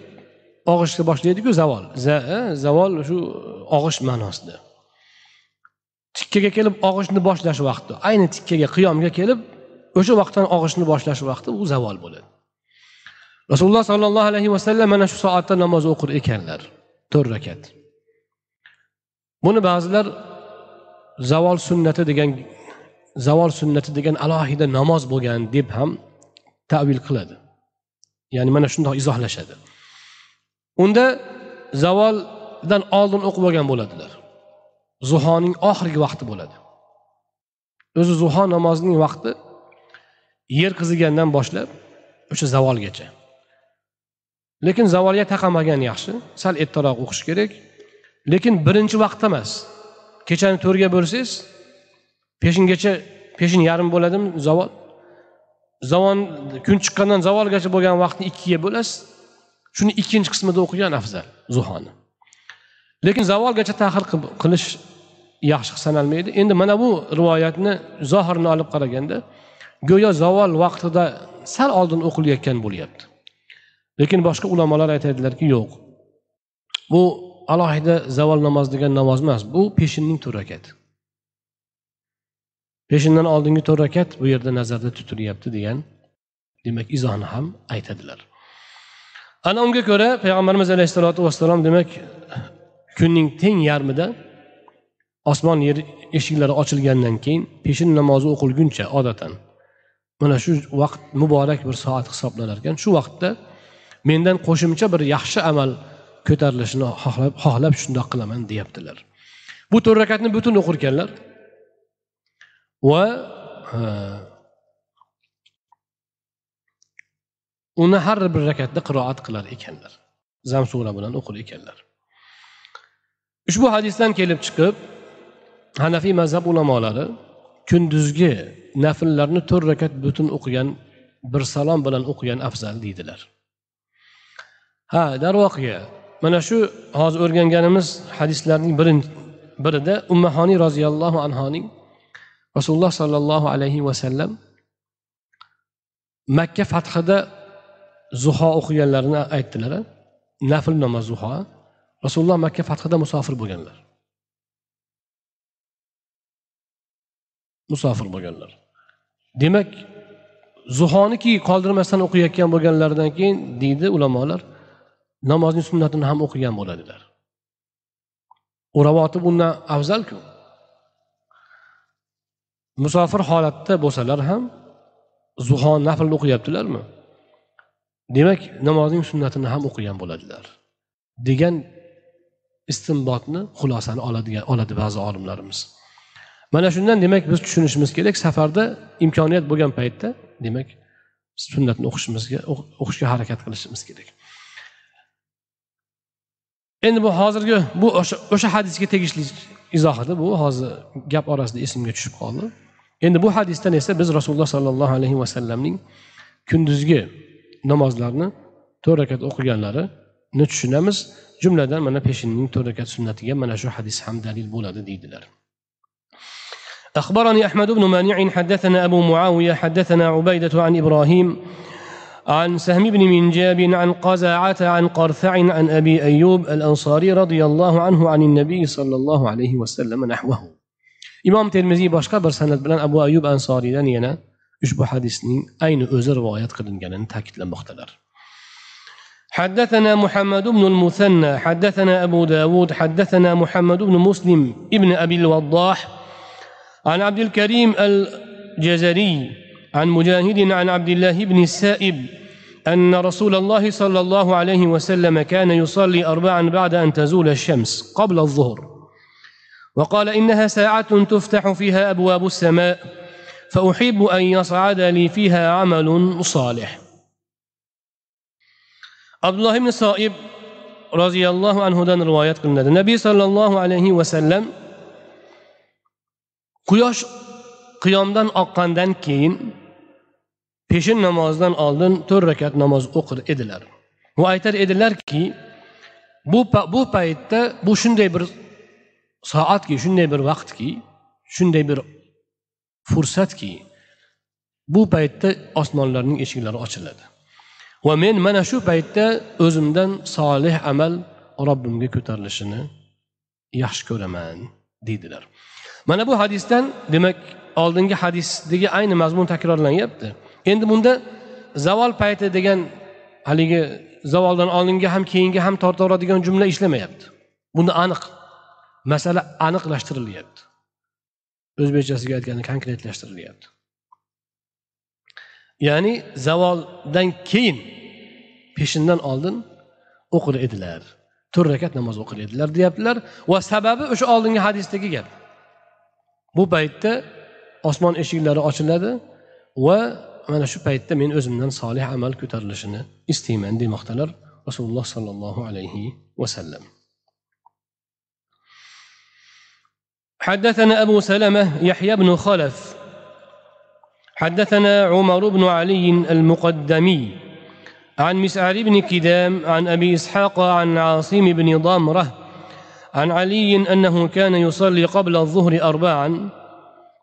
og'ishni boshlaydiku zavol. E, zavol shu e, og'ish ma'nosida. Tikkaga kelib og'ishni boshlash vaqti. Ayni tikkaga qiyomga kelib o'sha vaqtdan og'ishni boshlash vaqti u zavol bo'ladi. Rasululloh sollallohu alayhi vasallam mana shu soatda namoz o'qir ekanlar. To'rt rakat. Buni ba'zilar zavol sunnati degan zavol sunnati degan alohida namoz bo'lgan deb ham tavil qiladi. Ya'ni mana shundoq izohlashadi. Unda zavoldan oldin o'qib olgan bo'ladilar. Zuhoning oxirgi vaqti bo'ladi. O'zi zuho namozining vaqti yer qizigandan boshlab o'sha zavolgacha. Lekin zavolga taqamagan yaxshi sal ertaroq o'qish kerak. Lekin birinchi vaqtda emas. Kechani to'rtga bo'lsangiz peshingacha peshin yarim bo'ladimi zavol? Zavon kun chiqqandan zavolgacha bo'lgan vaqtni ikkiga bo'lasiz. Shuni ikkinchi qismida o'qigan afzal zuhoni. Lekin zavolgacha tahir qilish yaxshi sanalmaydi endi mana bu rivoyatni zohirini olib qaraganda go'yo zavol vaqtida sal oldin o'qilayotgan bo'lyapti. Lekin boshqa ulamolar aytadilarki yo'q. Bu alohida zavol namoz degan namoz emas bu peshinning to'rt rakati peshindan oldingi to'rt rakat bu yerda nazarda tutilyapti degan demak izohni ham aytadilar. Ana unga ko'ra payg'ambarimiz alayhissalotu vassalom demak kunning teng yarmida osmon yer eshiklari ochilgandan keyin peshin namozi o'qilguncha odatan mana shu vaqt muborak bir soat hisoblanar ekan shu vaqtda mendan qo'shimcha bir yaxshi amal ko'tarilishini xohlab xohlab shundoq qilaman deyaptilar. Bu to'rt rakatni butun o'qirkanlar va uni har bir rakatda qiroat qilar ekanlar zam sura bilan o'qir ekanlar ushbu hadisdan kelib chiqib hanafiy mazhab ulamolari kunduzgi nafllarni to'rt rakat butun o'qigan bir salom bilan o'qigan afzal deydilar ha darvoqe mana shu hozir o'rganganimiz hadislarning birida ummahoniy roziyallohu anhoning rasululloh sollallohu alayhi vasallam makka fathida zuho o'qiganlarini aytdilar nafl namoz zuho rasululloh makka fathida musofir bo'lganlar. Musofir bo'lganlar. Demak zuhoniki qoldirmasdan o'qiyotgan bo'lganlaridan keyin deydi ulamolar namozning sunnatini ham o'qigan bo'ladilar. O'ravotib undan afzalku. Musofir holatda bo'lsalar ham zuho naflni o'qiyaptilarmi? Demak namozning sunnatini ham o'qigan bo'ladilar degan istinbotni xulosani oladigan oladi ba'zi olimlarimiz. Mana shundan demak biz tushunishimiz kerak safarda imkoniyat bo'lgan paytda demak sunnatni o'qishimizga o'qishga harakat qilishimiz kerak. Endi bu hozirgi bu o'sha hadisga tegishli izoh edi bu hozir gap orasida esimga tushib qoldi. Endi bu hadisdan esa biz rasululloh sollallohu alayhi vasallamning kunduzgi namozlarni to'rt rakat o'qiganlarini tushunamiz jumladan mana peshinning to'rt rakat sunnatiga mana shu hadis ham dalil bo'ladi deydilar أخبرني أحمد بن مانع حدثنا أبو معاوية حدثنا عبيدة عن إبراهيم عن سهم بن منجاب عن قزعة عن قرثع عن أبي أيوب الأنصاري رضي الله عنه عن النبي صلى الله عليه وسلم نحوه imom termiziy boshqa bir san'at bilan abu ayub ansoriydan yana ushbu hadisning ayni o'zi rivoyat qilinganini ta'kidlamoqdalar. حدثنا محمد بن المثنى حدثنا أبو داود حدثنا محمد بن مسلم ابن أبي الوضاح عن عبد الكريم الجزري عن مجاهد عن عبد الله بن السائب أن رسول الله صلى الله عليه وسلم كان يصلي أربعا بعد أن تزول الشمس قبل الظهر وقال إنها ساعة تفتح فيها أبواب السماء فأحب أن يصعد لي فيها عمل صالح عبد الله بن صائب رضي الله عنه دان رواية قلنا النبي صلى الله عليه وسلم قياش قيامدان اقاندان كين peşin namazdan aldın, tör rekat namaz okur edilir. ادلر ayetler edilir ki, bu, bu payette, bu şimdi soatki shunday bir vaqtki shunday bir fursatki bu paytda osmonlarning eshiklari ochiladi. Va men mana shu paytda o'zimdan solih amal robbimga ko'tarilishini yaxshi ko'raman deydilar. Mana bu hadisdan demak oldingi hadisdagi ayni mazmun takrorlanyapti. Endi bunda zavol payti degan haligi zavoldan oldingi ham keyingi ham tortaveradigan jumla ishlamayapti. Buni aniq masala aniqlashtirilyapti o'zbekchasiga aytganda konkretlashtirilyapti ya'ni zavoldan keyin peshindan oldin o'qir edilar. To'rt rakat namoz o'qir edilar deyaptilar va sababi o'sha oldingi hadisdagi gap. Bu paytda osmon eshiklari ochiladi va mana shu paytda men o'zimdan solih amal ko'tarilishini istayman demoqdalar rasululloh sollallohu alayhi vasallam حدثنا أبو سلمة يحيى بن خلف. حدثنا عمر بن علي المقدمي عن مسعر بن كدام عن أبي إسحاق عن عاصم بن ضمرة عن علي أنه كان يصلي قبل الظهر اربعا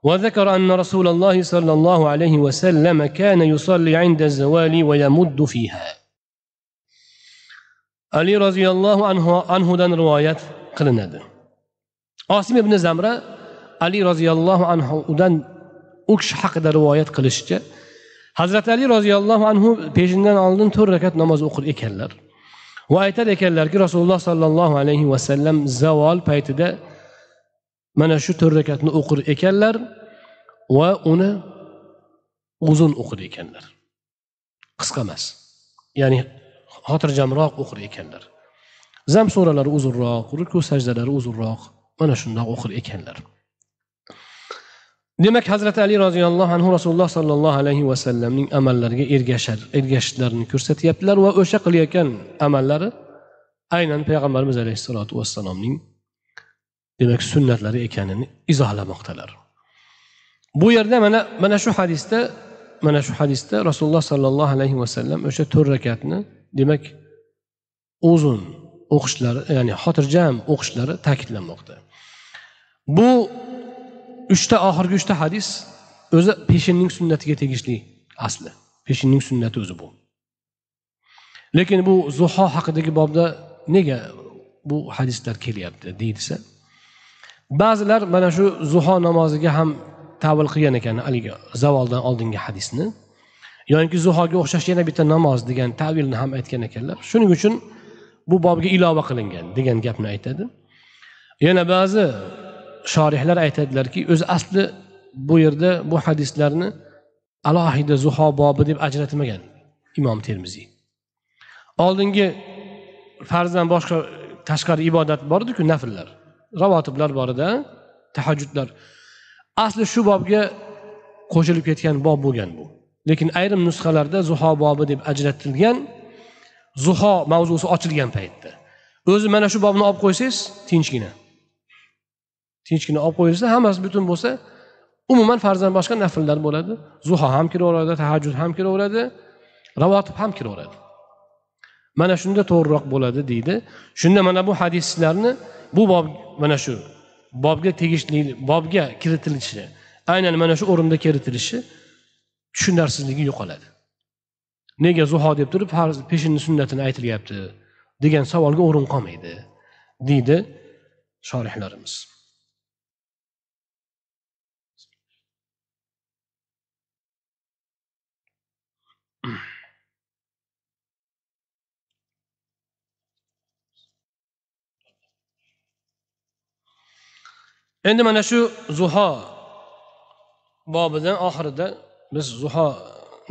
وذكر أن رسول الله صلى الله عليه وسلم كان يصلي عند الزوال ويمد فيها. علي رضي الله عنه عنه دان روايات qilinadi osim ibn zamra ali roziyallohu anhudan u kishi haqida rivoyat qilishicha hazrati ali roziyallohu anhu peshindan oldin to'rt rakat namoz o'qir ekanlar. Va aytar ekanlarki rasululloh sollallohu alayhi vasallam zavol paytida mana shu to'rt rakatni o'qir ekanlar va uni uzun o'qir ekanlar. Qisqa emas ya'ni xotirjamroq o'qir ekanlar. Zam suralari uzunroq ruku sajdalari uzunroq mana shundoq o'qir ekanlar. Demak hazrati ali roziyallohu anhu rasululloh sollallohu alayhi vasallamning amallariga ergashar ergashishlarini ko'rsatyaptilar va o'sha qilayotgan amallari aynan payg'ambarimiz alayhissalotu vassalomning demak sunnatlari ekanini izohlamoqdalar. Bu yerda mana mana shu hadisda mana shu hadisda rasululloh sollallohu alayhi vasallam o'sha to'rt rakatni demak uzun o'qishlari ya'ni xotirjam o'qishlari ta'kidlanmoqda. Bu uchta oxirgi uchta hadis o'zi peshinning sunnatiga tegishli asli. Peshinning sunnati o'zi bu. Lekin bu zuho haqidagi bobda nega bu hadislar kelyapti deyilsa ba'zilar mana shu zuho namoziga ham tavil qilgan ekan haligi zavoldan oldingi hadisni. Yoki zuhoga o'xshash yana bitta namoz degan tavilni ham aytgan ekanlar. Shuning uchun bu bobga ilova qilingan degan gapni aytadi. Yana ba'zi shorihlar aytadilarki o'zi asli bu yerda bu hadislarni alohida zuho bobi deb ajratmagan imom termiziy oldingi farzdan boshqa tashqari ibodat bor ediku nafllar ravotiblar bor edi tahajjudlar. Asli shu bobga qo'shilib ketgan bob bo'lgan bu. Lekin ayrim nusxalarda zuho bobi deb ajratilgan zuho mavzusi ochilgan paytda. O'zi mana shu bobni olib qo'ysangiz tinchgina. Tinchgina olib qo'yilsa hammasi butun bo'lsa umuman farzdan boshqa nafllar bo'ladi. Zuho ham kiraveradi tahajjud ham kiraveradi ravotib ham kiraveradi. Mana shunda to'g'riroq bo'ladi deydi. Shunda mana bu hadislarni bu bob mana shu bobga tegishli bobga kiritilishi aynan mana shu o'rinda kiritilishi tushunarsizligi yo'qoladi. Nega zuho deb turib farz peshinni sunnatini aytilyapti degan savolga o'rin qolmaydi deydi shorihlarimiz endi mana shu zuho bobidan oxirida biz zuho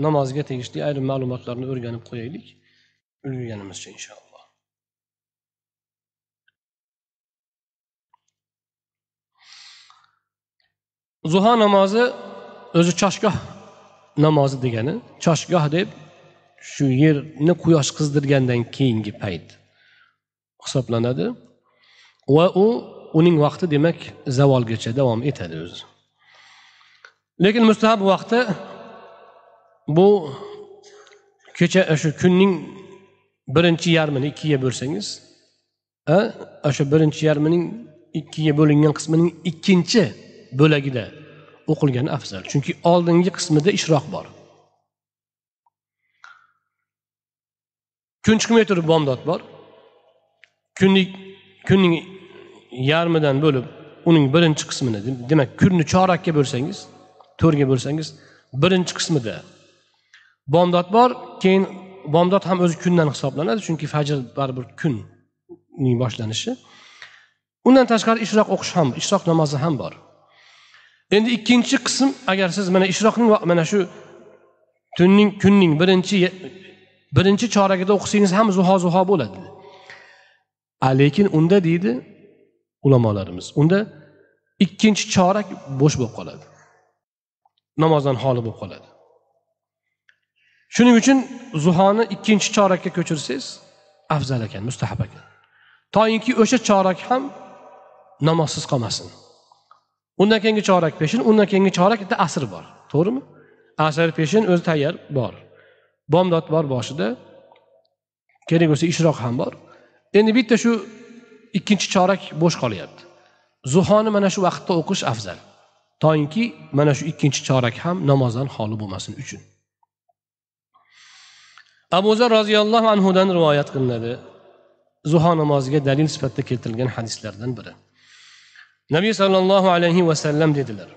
namoziga tegishli ayrim ma'lumotlarni o'rganib qo'yaylik. Ulgurganimizcha inshaalloh. Zuho namozi o'zi choshgoh namozi degani. Choshgoh deb shu yerni quyosh qizdirgandan keyingi payt hisoblanadi. Va u uning vaqti demak zavolgacha davom etadi o'zi. Lekin mustahab vaqti bu kecha shu kunning birinchi yarmini ikkiga bo'lsangiz o'sha birinchi yarmining ikkiga bo'lingan qismining ikkinchi bo'lagida o'qilgani afzal. Chunki oldingi qismida ishroq bor. Kun chiqmay turib bomdod bor. Kunlik kunning yarmidan bo'lib uning birinchi qismini demak kunni chorakka bo'lsangiz to'rtga bo'lsangiz birinchi qismida bomdod bor keyin bomdod ham o'zi kundan hisoblanadi chunki fajr baribir kunning boshlanishi. Undan tashqari ishroq o'qish ham ishroq namozi ham bor. Endi ikkinchi qism agar siz mana ishroqning mana shu tunning kunning birinchi birinchi choragida o'qisangiz ham zuho zuho bo'ladi lekin unda deydi ulamolarimiz. Unda ikkinchi chorak bo'sh bo'lib qoladi. Namozdan xoli bo'lib qoladi. Shuning uchun zuhoni ikkinchi chorakka ko'chirsangiz afzal ekan mustahab ekan. Toinki o'sha chorak ham namozsiz qolmasin. Undan keyingi chorak peshin undan keyingi chorak bitta asr bor. To'g'rimi? Asr peshin o'zi tayyor bor. Bomdod bor boshida. Kerak bo'lsa ishroq ham bor. Endi bitta shu ikkinchi chorak bo'sh qolyapti zuhoni mana shu vaqtda o'qish afzal toinki mana shu ikkinchi chorak ham namozdan xoli bo'lmasin uchun abu zar roziyallohu anhudan rivoyat qilinadi zuho namoziga dalil sifatida keltirilgan hadislardan biri nabiy sollallohu alayhi vasallam dedilar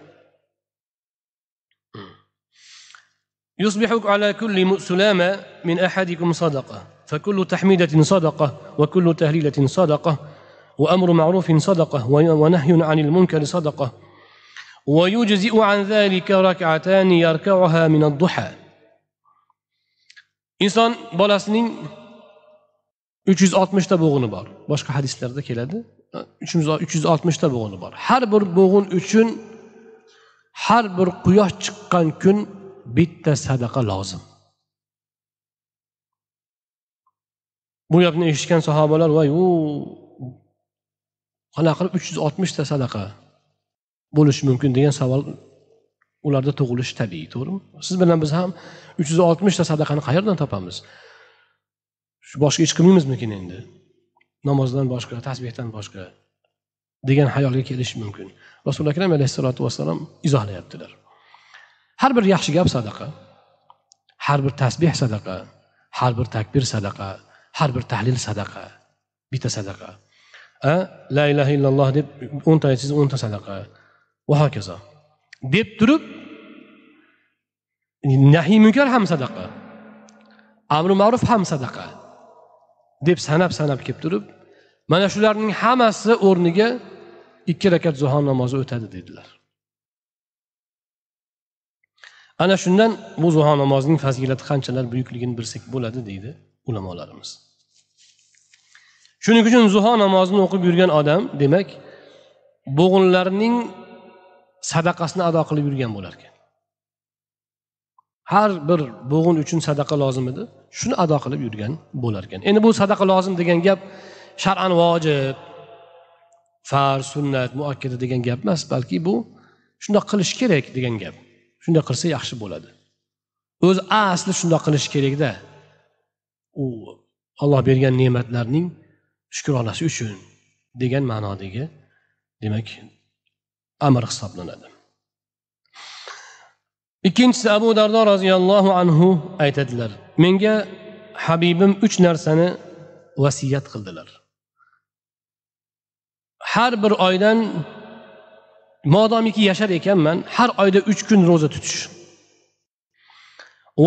يصبح على كل سلامة من أحدكم صدقة فكل تحميدة صدقة وكل تهليلة صدقة وأمر معروف صدقة ونهي عن المنكر صدقة. ويجزئ عن ذلك ركعتان يركعها من الضحى. إنسان بلسنين 360 تبوغنو بار باشق حديث لرده كيلده 360 تبوغنو بار هر بر بوغن üçün هر بر قياش çıkan gün بيت صدقة لازم Bu yapını işiten sahabeler vay ooo qanaqa qilib uch yuz oltmishta sadaqa bo'lishi mumkin degan savol ularda tug'ilishi tabiiy to'g'rimi? Siz bilan biz ham uch yuz oltmishta sadaqani qayerdan topamiz? Shu boshqa ish qilmaymizmikin endi? Namozdan boshqa tasbehdan boshqa degan hayolga kelishi mumkin. Rasuli akram alayhissalotu vassalom izohlayaptilar har bir yaxshi gap sadaqa har bir tasbeh sadaqa har bir takbir sadaqa har bir tahlil sadaqa bitta sadaqa. A la ilaha illalloh deb o'nta aytsangiz o'nta sadaqa. Va hokazo. Deb turib nahiy munkar ham sadaqa. Amri ma'ruf ham sadaqa. Deb sanab sanab kelib turib mana shularning hammasi o'rniga ikki rakat zuho namozi o'tadi dedilar. Ana shundan bu zuho namozining fazilati qanchalar buyukligini bilsak bo'ladi deydi ulamolarimiz. Shuning uchun zuho namozini o'qib yurgan odam demak bo'g'inlarning sadaqasini ado qilib yurgan bo'lar ekan. Har bir bo'g'in uchun sadaqa lozim edi shuni ado qilib yurgan bo'lar ekan. Endi bu sadaqa lozim degan gap shar'an vojib farz sunnat muakkada degan gap emas balki bu shundoq qilish kerak degan gap. Shunday qilsa yaxshi bo'ladi. O'zi asli shundoq qilish kerakda. U olloh bergan ne'matlarning shukronasi uchun degan ma'nodagi demak amr hisoblanadi. Ikkinchisi abu dardo roziyallohu anhu aytadilar menga habibim uch narsani vasiyat qildilar. Har bir oydan modomiki yashar ekanman har oyda uch kun ro'za tutish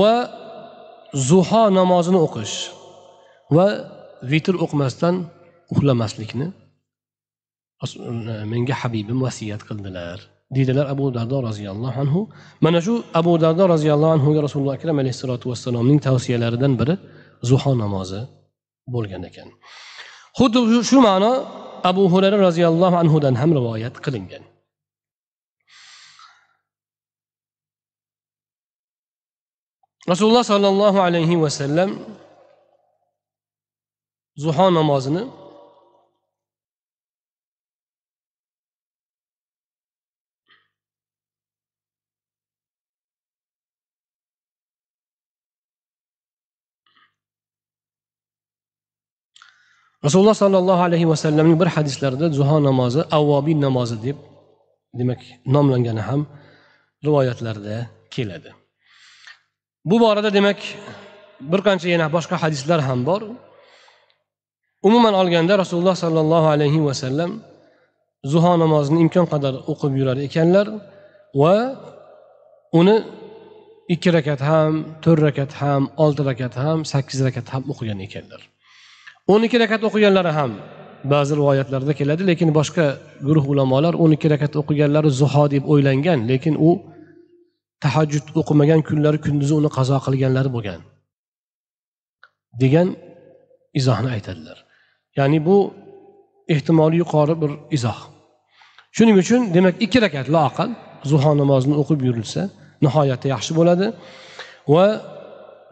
va zuho namozini o'qish va vitr o'qimasdan uxlamaslikni menga habibim vasiyat qildilar deydilar abu dardo roziyallohu anhu. Mana shu abu dardo roziyallohu anhuga rasululloh akram alayhissalotu vassalomning tavsiyalaridan biri zuho namozi bo'lgan ekan. Xuddi shu ma'no abu hurayra roziyallohu anhudan ham rivoyat qilingan. Rasululloh sollallohu alayhi vasallam zuho namozini rasululloh sollallohu alayhi vasallamning bir hadislarida zuho namozi avvobiy namozi deb demak nomlangani ham rivoyatlarda keladi. Bu borada demak bir qancha yana boshqa hadislar ham bor. Umuman olganda rasululloh sollallohu alayhi vasallam zuho namozini imkon qadar o'qib yurar ekanlar va uni ikki rakat ham to'rt rakat ham olti rakat ham sakkiz rakat ham o'qigan ekanlar. O'n ikki rakat o'qiganlari ham ba'zi rivoyatlarda keladi lekin boshqa guruh ulamolar o'n ikki rakat o'qiganlari zuho deb o'ylangan lekin u tahajjud o'qimagan kunlari kunduzi uni qazo qilganlari bo'lgan degan izohni aytadilar. Ya'ni bu ehtimoli yuqori bir izoh. Shuning uchun demak ikki rakat loaqal zuho namozini o'qib yurilsa nihoyatda yaxshi bo'ladi. Va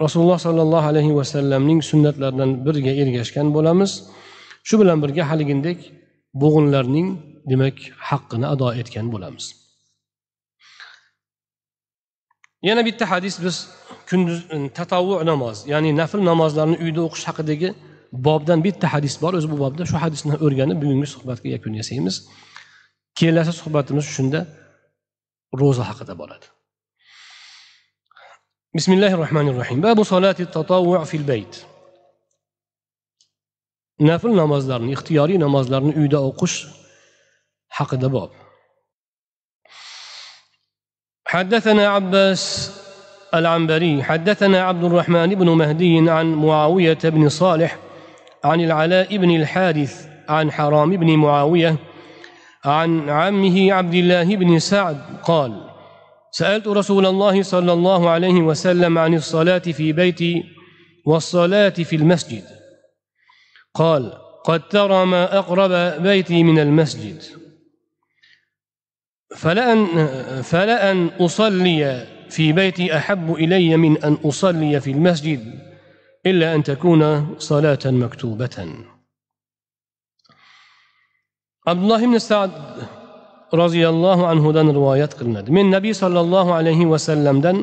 rasululloh sollallohu alayhi vasallamning sunnatlaridan biriga ergashgan bo'lamiz. Shu bilan birga haligindek bo'g'inlarning demak haqqini ado etgan bo'lamiz. Yana bitta hadis biz kunduz e, tatavvu namoz ya'ni nafl namozlarni uyda o'qish haqidagi bobdan bitta hadis bor o'zi bu bobda shu hadisni o'rganib bugungi suhbatga yakun yasaymiz kelasi suhbatimiz shunda ro'za haqida bo'ladi بسم الله الرحمن الرحيم باب صلاة التطوع في البيت nafl namozlarni ixtiyoriy namozlarni uyda o'qish haqida bob حدثنا عباس العنبري حدثنا عبد الرحمن بن مهدي عن معاوية بن صالح عن العلاء بن الحارث عن حرام بن معاوية عن عمه عبد الله بن سعد قال سألت رسول الله صلى الله عليه وسلم عن الصلاة في بيتي والصلاة في المسجد. قال قد ترى ما أقرب بيتي من المسجد. فلأن, فلأن أصلي في بيتي أحب إلي من أن أصلي في المسجد. إلا أن تكون صلاة مكتوبة عبد الله بن سعد roziyallohu anhudan rivoyat qilinadi men nabiy sollallohu alayhi vasallamdan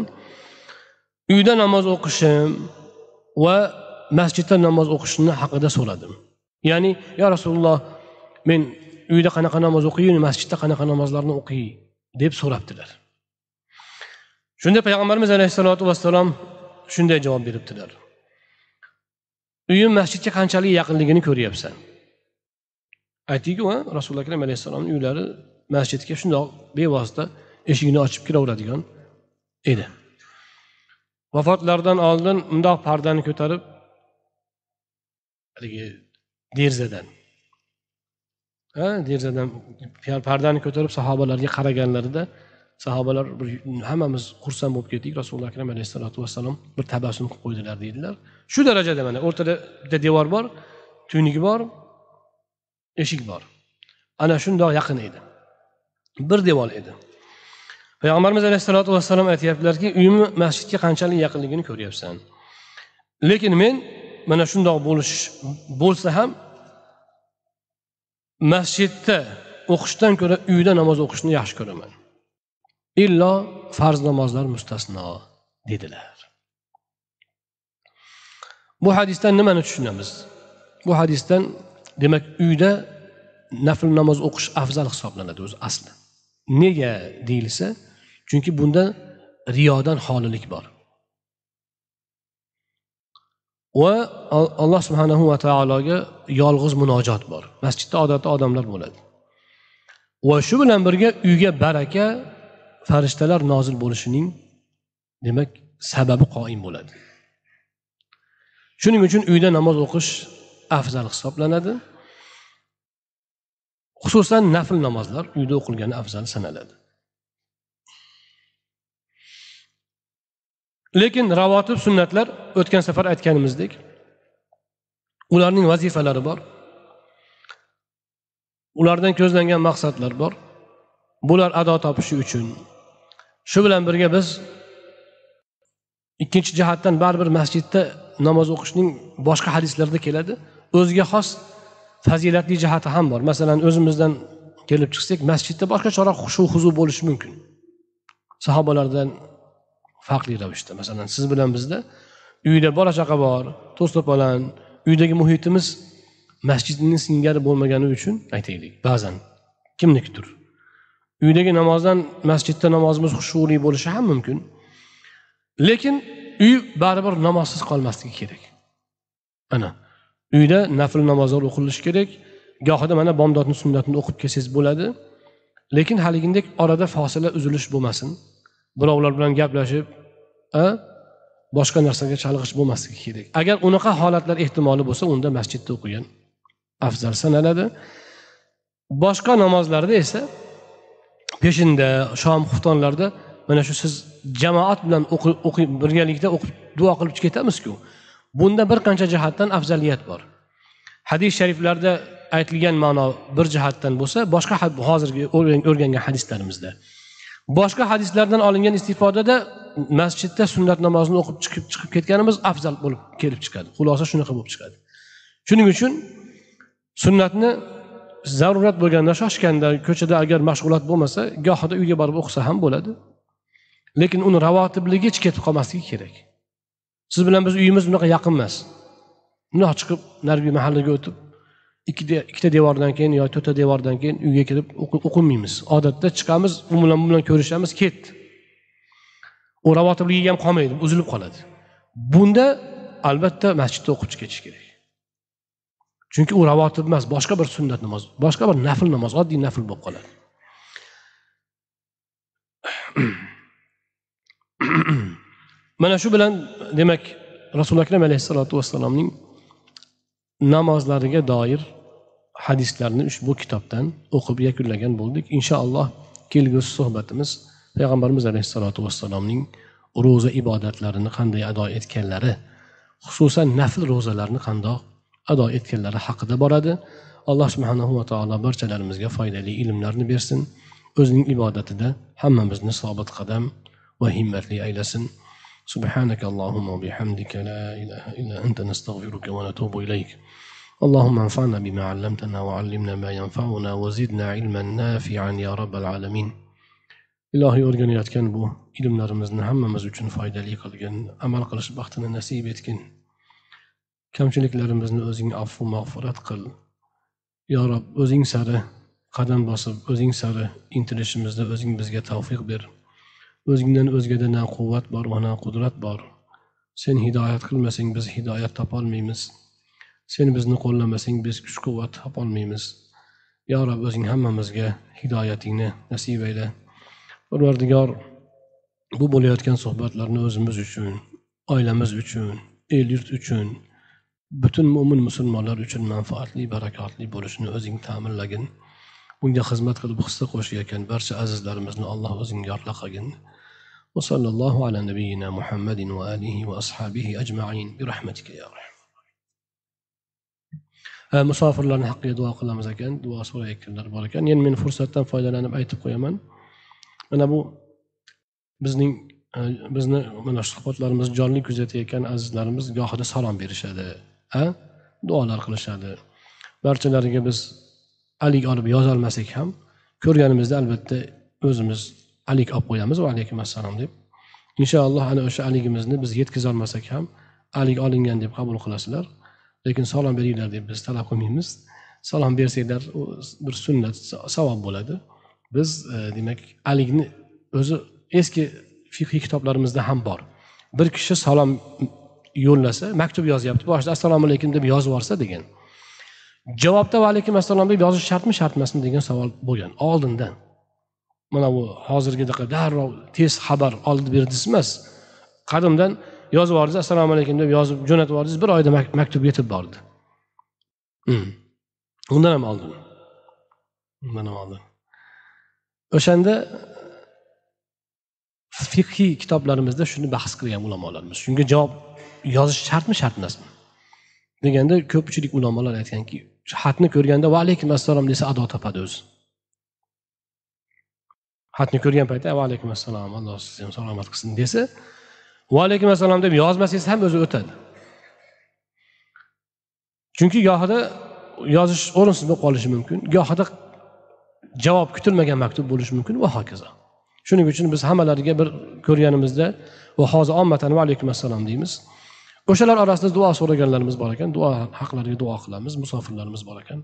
uyda namoz o'qishim va masjidda namoz o'qishni haqida so'radim ya'ni yo rasululloh men uyda qanaqa namoz o'qiyin masjidda qanaqa namozlarni o'qiy deb so'rabdilar shunda payg'ambarimiz alayhissalotu vassalom shunday javob beribdilar uyim masjidga qanchalik yaqinligini ko'ryapsan. Aytdikku rasululloh akram alayhissalomni uylari masjidga shundoq bevosita eshigini ochib kiraveradigan edi. Vafotlaridan oldin mundoq pardani ko'tarib haligi derzadan derzadan pardani ko'tarib sahobalarga qaraganlarida sahobalar bir hammamiz xursand bo'lib ketdik. Rasululloh akram alayhissalotu vassalom bir tabassum qilib qo'ydilar deydilar. Shu darajada mana o'rtada bitta devor bor tuynuk bor eshik bor. Ana shundoq yaqin edi. Bir devor edi. Payg'ambarimiz alayhissalotu vassalom aytyaptilarki uyimni masjidga qanchalik yaqinligini ko'ryapsan. Lekin men mana shundoq bo'lish bo'lsa ham masjidda o'qishdan ko'ra uyda namoz o'qishni yaxshi ko'raman. Illo farz namozlar mustasno dedilar. Bu hadisdan nimani tushunamiz? Bu hadisdan demak uyda nafl namoz o'qish afzal hisoblanadi o'zi asli. Nega deyilsa chunki bunda riyodan xolilik bor. Va alloh subhanahu va taologa yolg'iz munojot bor. Masjidda odatda odamlar bo'ladi. Va shu bilan birga uyga baraka farishtalar nozil bo'lishining demak sababi qoim bo'ladi. Shuning uchun uyda namoz o'qish afzal hisoblanadi. Xususan nafl namozlar uyda o'qilgani afzal sanaladi. Lekin ravotib sunnatlar o'tgan safar aytganimizdek ularning vazifalari bor. Ulardan ko'zlangan maqsadlar bor. Bular ado topishi uchun shu bilan birga biz ikkinchi jihatdan baribir masjidda namoz o'qishning boshqa hadislarda keladi. O'ziga xos fazilatli jihati ham bor. Masalan o'zimizdan kelib chiqsak masjidda boshqacharoq xushu huzu bo'lishi mumkin. Sahobalardan farqli ravishda. Masalan siz bilan bizda uyda bola chaqa bor to's to'polon uydagi muhitimiz masjidni singari bo'lmagani uchun aytaylik ba'zan kimnikidir uydagi namozdan masjidda namozimiz xushuli bo'lishi ham mumkin. Lekin uy baribir namozsiz qolmasligi kerak. Ana uyda nafl namozlar o'qilishi kerak. Gohida mana bomdodni sunnatini o'qib kelsangiz bo'ladi. Lekin haligidek orada fosila uzilish bo'lmasin. Birovlar bilan gaplashib boshqa narsaga chalg'ish bo'lmasligi kerak. Agar unaqa holatlar ehtimoli bo'lsa unda masjidda o'qigan afzal sanaladi. Boshqa namozlarda esa peshinda shom xuftonlarda mana shu siz jamoat bilan o'qib birgalikda o'qib duo qilib ketamizku. Bunda bir qancha jihatdan afzaliyat bor. Hadis shariflarda aytilgan ma'no bir jihatdan bo'lsa boshqa hozirgi o'rgangan hadislarimizda. Boshqa hadislardan olingan istifodada masjidda sunnat namozini o'qib chiqib chiqib ketganimiz afzal bo'lib kelib chiqadi. Xulosa shunaqa bo'lib chiqadi. Shuning uchun sunnatni zarurat bo'lganda shoshganda ko'chada agar mashg'ulot bo'lmasa gohida uyga borib o'qisa ham bo'ladi. Lekin uni ravotibligicha ketib qolmasligi kerak. Siz bilan biz uyimiz bunaqa yaqin emas. Bundoq chiqib narigi mahallaga o'tib ikkita devordan keyin yo to'rtta devordan keyin uyga kirib o'qimaymiz odatda chiqamiz u bilan bu bilan ko'rishamiz ketdi u ravotibligiga ham qolmaydi uzilib qoladi. Bunda albatta masjidda o'qib ketish kerak. Chunki u ravotib emas boshqa bir sunnat namoz boshqa bir nafl namoz oddiy nafl bo'lib qoladi. [CLEARS THROAT] Mana shu bilan demak rasuli akram alayhissalotu vassalomning namozlariga doir hadislarni ushbu kitobdan o'qib yakunlagan bo'ldik. Inshaalloh kelgusi suhbatimiz payg'ambarimiz alayhissalotu vassalomning ro'za ibodatlarini qanday ado etganlari xususan nafl ro'zalarni qandoq ado etkenleri hakkında baradı. Allah subhanahu ve ta'ala barçalarımızga faydalı ilimlerini versin. Özünün ibadeti de hemmemizin sabit kadem ve himmetli eylesin. سبحانك اللهم وبحمدك لا إله إلا أنت نستغفرك ونتوب إليك اللهم انفعنا بما علمتنا وعلمنا ما ينفعنا وزدنا علما نافعا يا رب العالمين إلهي أرغن بو إلمنا رمزنا همم مزوجن فايدة ليك أمال قلش بختنا نسيب kamchiliklarimizni o'zing afu mag'firat qil. Yo rob o'zing sari qadam bosib o'zing sari intilishimizda o'zing bizga tavfiq ber. O'zingdan o'zgada na quvvat bor va na qudrat bor. Sen hidoyat qilmasang biz hidoyat topolmaymiz. Sen bizni qo'llamasang biz kuch quvvat topolmaymiz. Yo rob o'zing hammamizga hidoyatingni nasib ayla parvardigor bu bo'layotgan suhbatlarni o'zimiz uchun oilamiz uchun el yurt uchun butun mo'min musulmonlar uchun manfaatli barakotli bo'lishini o'zing ta'minlagin bunga xizmat qilib hissa qo'shayotgan barcha azizlarimizni alloh o'zing yorla qilgin وصلى الله على نبينا محمد وآله وأصحابه أجمعين برحمتك يا رحمة musofirlarni haqqiga duo qilamiz ekan duo so'rayotganlar bor ekan endi men fursatdan foydalanib aytib qo'yaman mana bu bizning bizni mana suhbatlarimizni jonli kuzatayotgan azizlarimiz gohida salom berishadi A duolar qilishadi. Barchalariga biz alik olib yozolmasak ham ko'rganimizda albatta o'zimiz alik olib qo'yamiz va alaykum assalom deb. Inshaalloh ana o'sha aligimizni biz yetkazolmasak ham alik olingan deb qabul qilasizlar. Lekin salom beringlar deb biz talab qilmaymiz. Salom bersanglar u bir sunnat savob bo'ladi. Biz e, demak alikni o'zi eski fiqiy kitoblarimizda ham bor. Bir kishi salom yo'llasa maktub yozyapti boshida assalomu alaykum deb yozib yuborsa degan. Javobda va alaykum assalom deb yozish shartmi shart emasmi degan savol bo'lgan. Oldindan. Mana bu hozirgidaqa darrov tez xabar olib berdingiz emas. Qadimdan yozib yubordingiz assalomu alaykum deb yozib jo'natib yubordingiz bir oyda maktub yetib bordi. Hmm. undan ham oldin. Mana oldin. O'shanda fiqhiy kitoblarimizda shuni bahs qilgan ulamolarimiz. Shunga javob yozish shartmi shart emasmi? Deganda ko'pchilik ulamolar aytganki xatni ko'rganda va alaykum assalom desa ado topadi o'zi. Xatni ko'rgan paytda va alaykum assalom alloh sizni ham salomat qilsin desa va alaykum assalom deb yozmasangiz ham o'zi o'tadi. Chunki gohida yozish o'rinsiz bo'lib qolishi mumkin gohida javob kutilmagan maktub bo'lishi mumkin va hokazo. Shuning uchun biz hammalariga bir ko'rganimizda va hozir ommatan va alaykum assalom deymiz. O'shalar orasida duo so'raganlarimiz bor ekan. Duo haqlariga duo qilamiz musofirlarimiz bor ekan.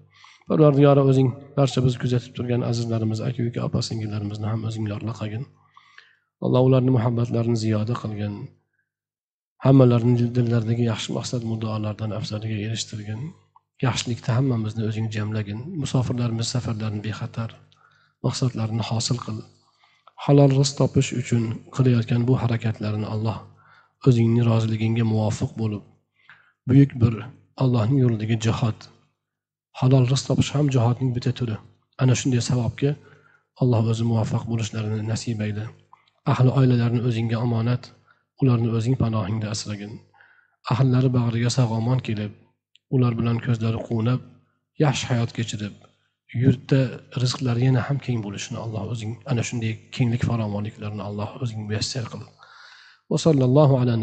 Parvardigori o'zing barcha bizni kuzatib turgan azizlarimiz aka uka opa singillarimizni ham o'zing yorla qilgin. Alloh ularni muhabbatlarini ziyoda qilgin. Hammalarini dillaridagi yaxshi maqsad muddaolardan afzaliga erishtirgin. Yaxshilikda hammamizni o'zing jamlagin. Musofirlarimiz safarlarini bexatar maqsadlarini hosil qil. Halol rizq topish uchun qilayotgan bu harakatlarini alloh o'zingni roziligingga muvofiq bo'lib buyuk bir allohning yo'lidagi jihod halol rizq topish ham jihodning bitta turi. Ana shunday savobga alloh o'zi muvaffaq bo'lishlarini nasib ayla ahli oilalarini o'zingga omonat ularni o'zing panohingda asragin. Ahllari bag'riga sog' omon kelib ular bilan ko'zlari quvnab yaxshi hayot kechirib yurtda rizqlari yana ham keng bo'lishini alloh o'zing ana shunday kenglik farovonliklarni alloh o'zing muyassar qil. وصلى الله على نبينا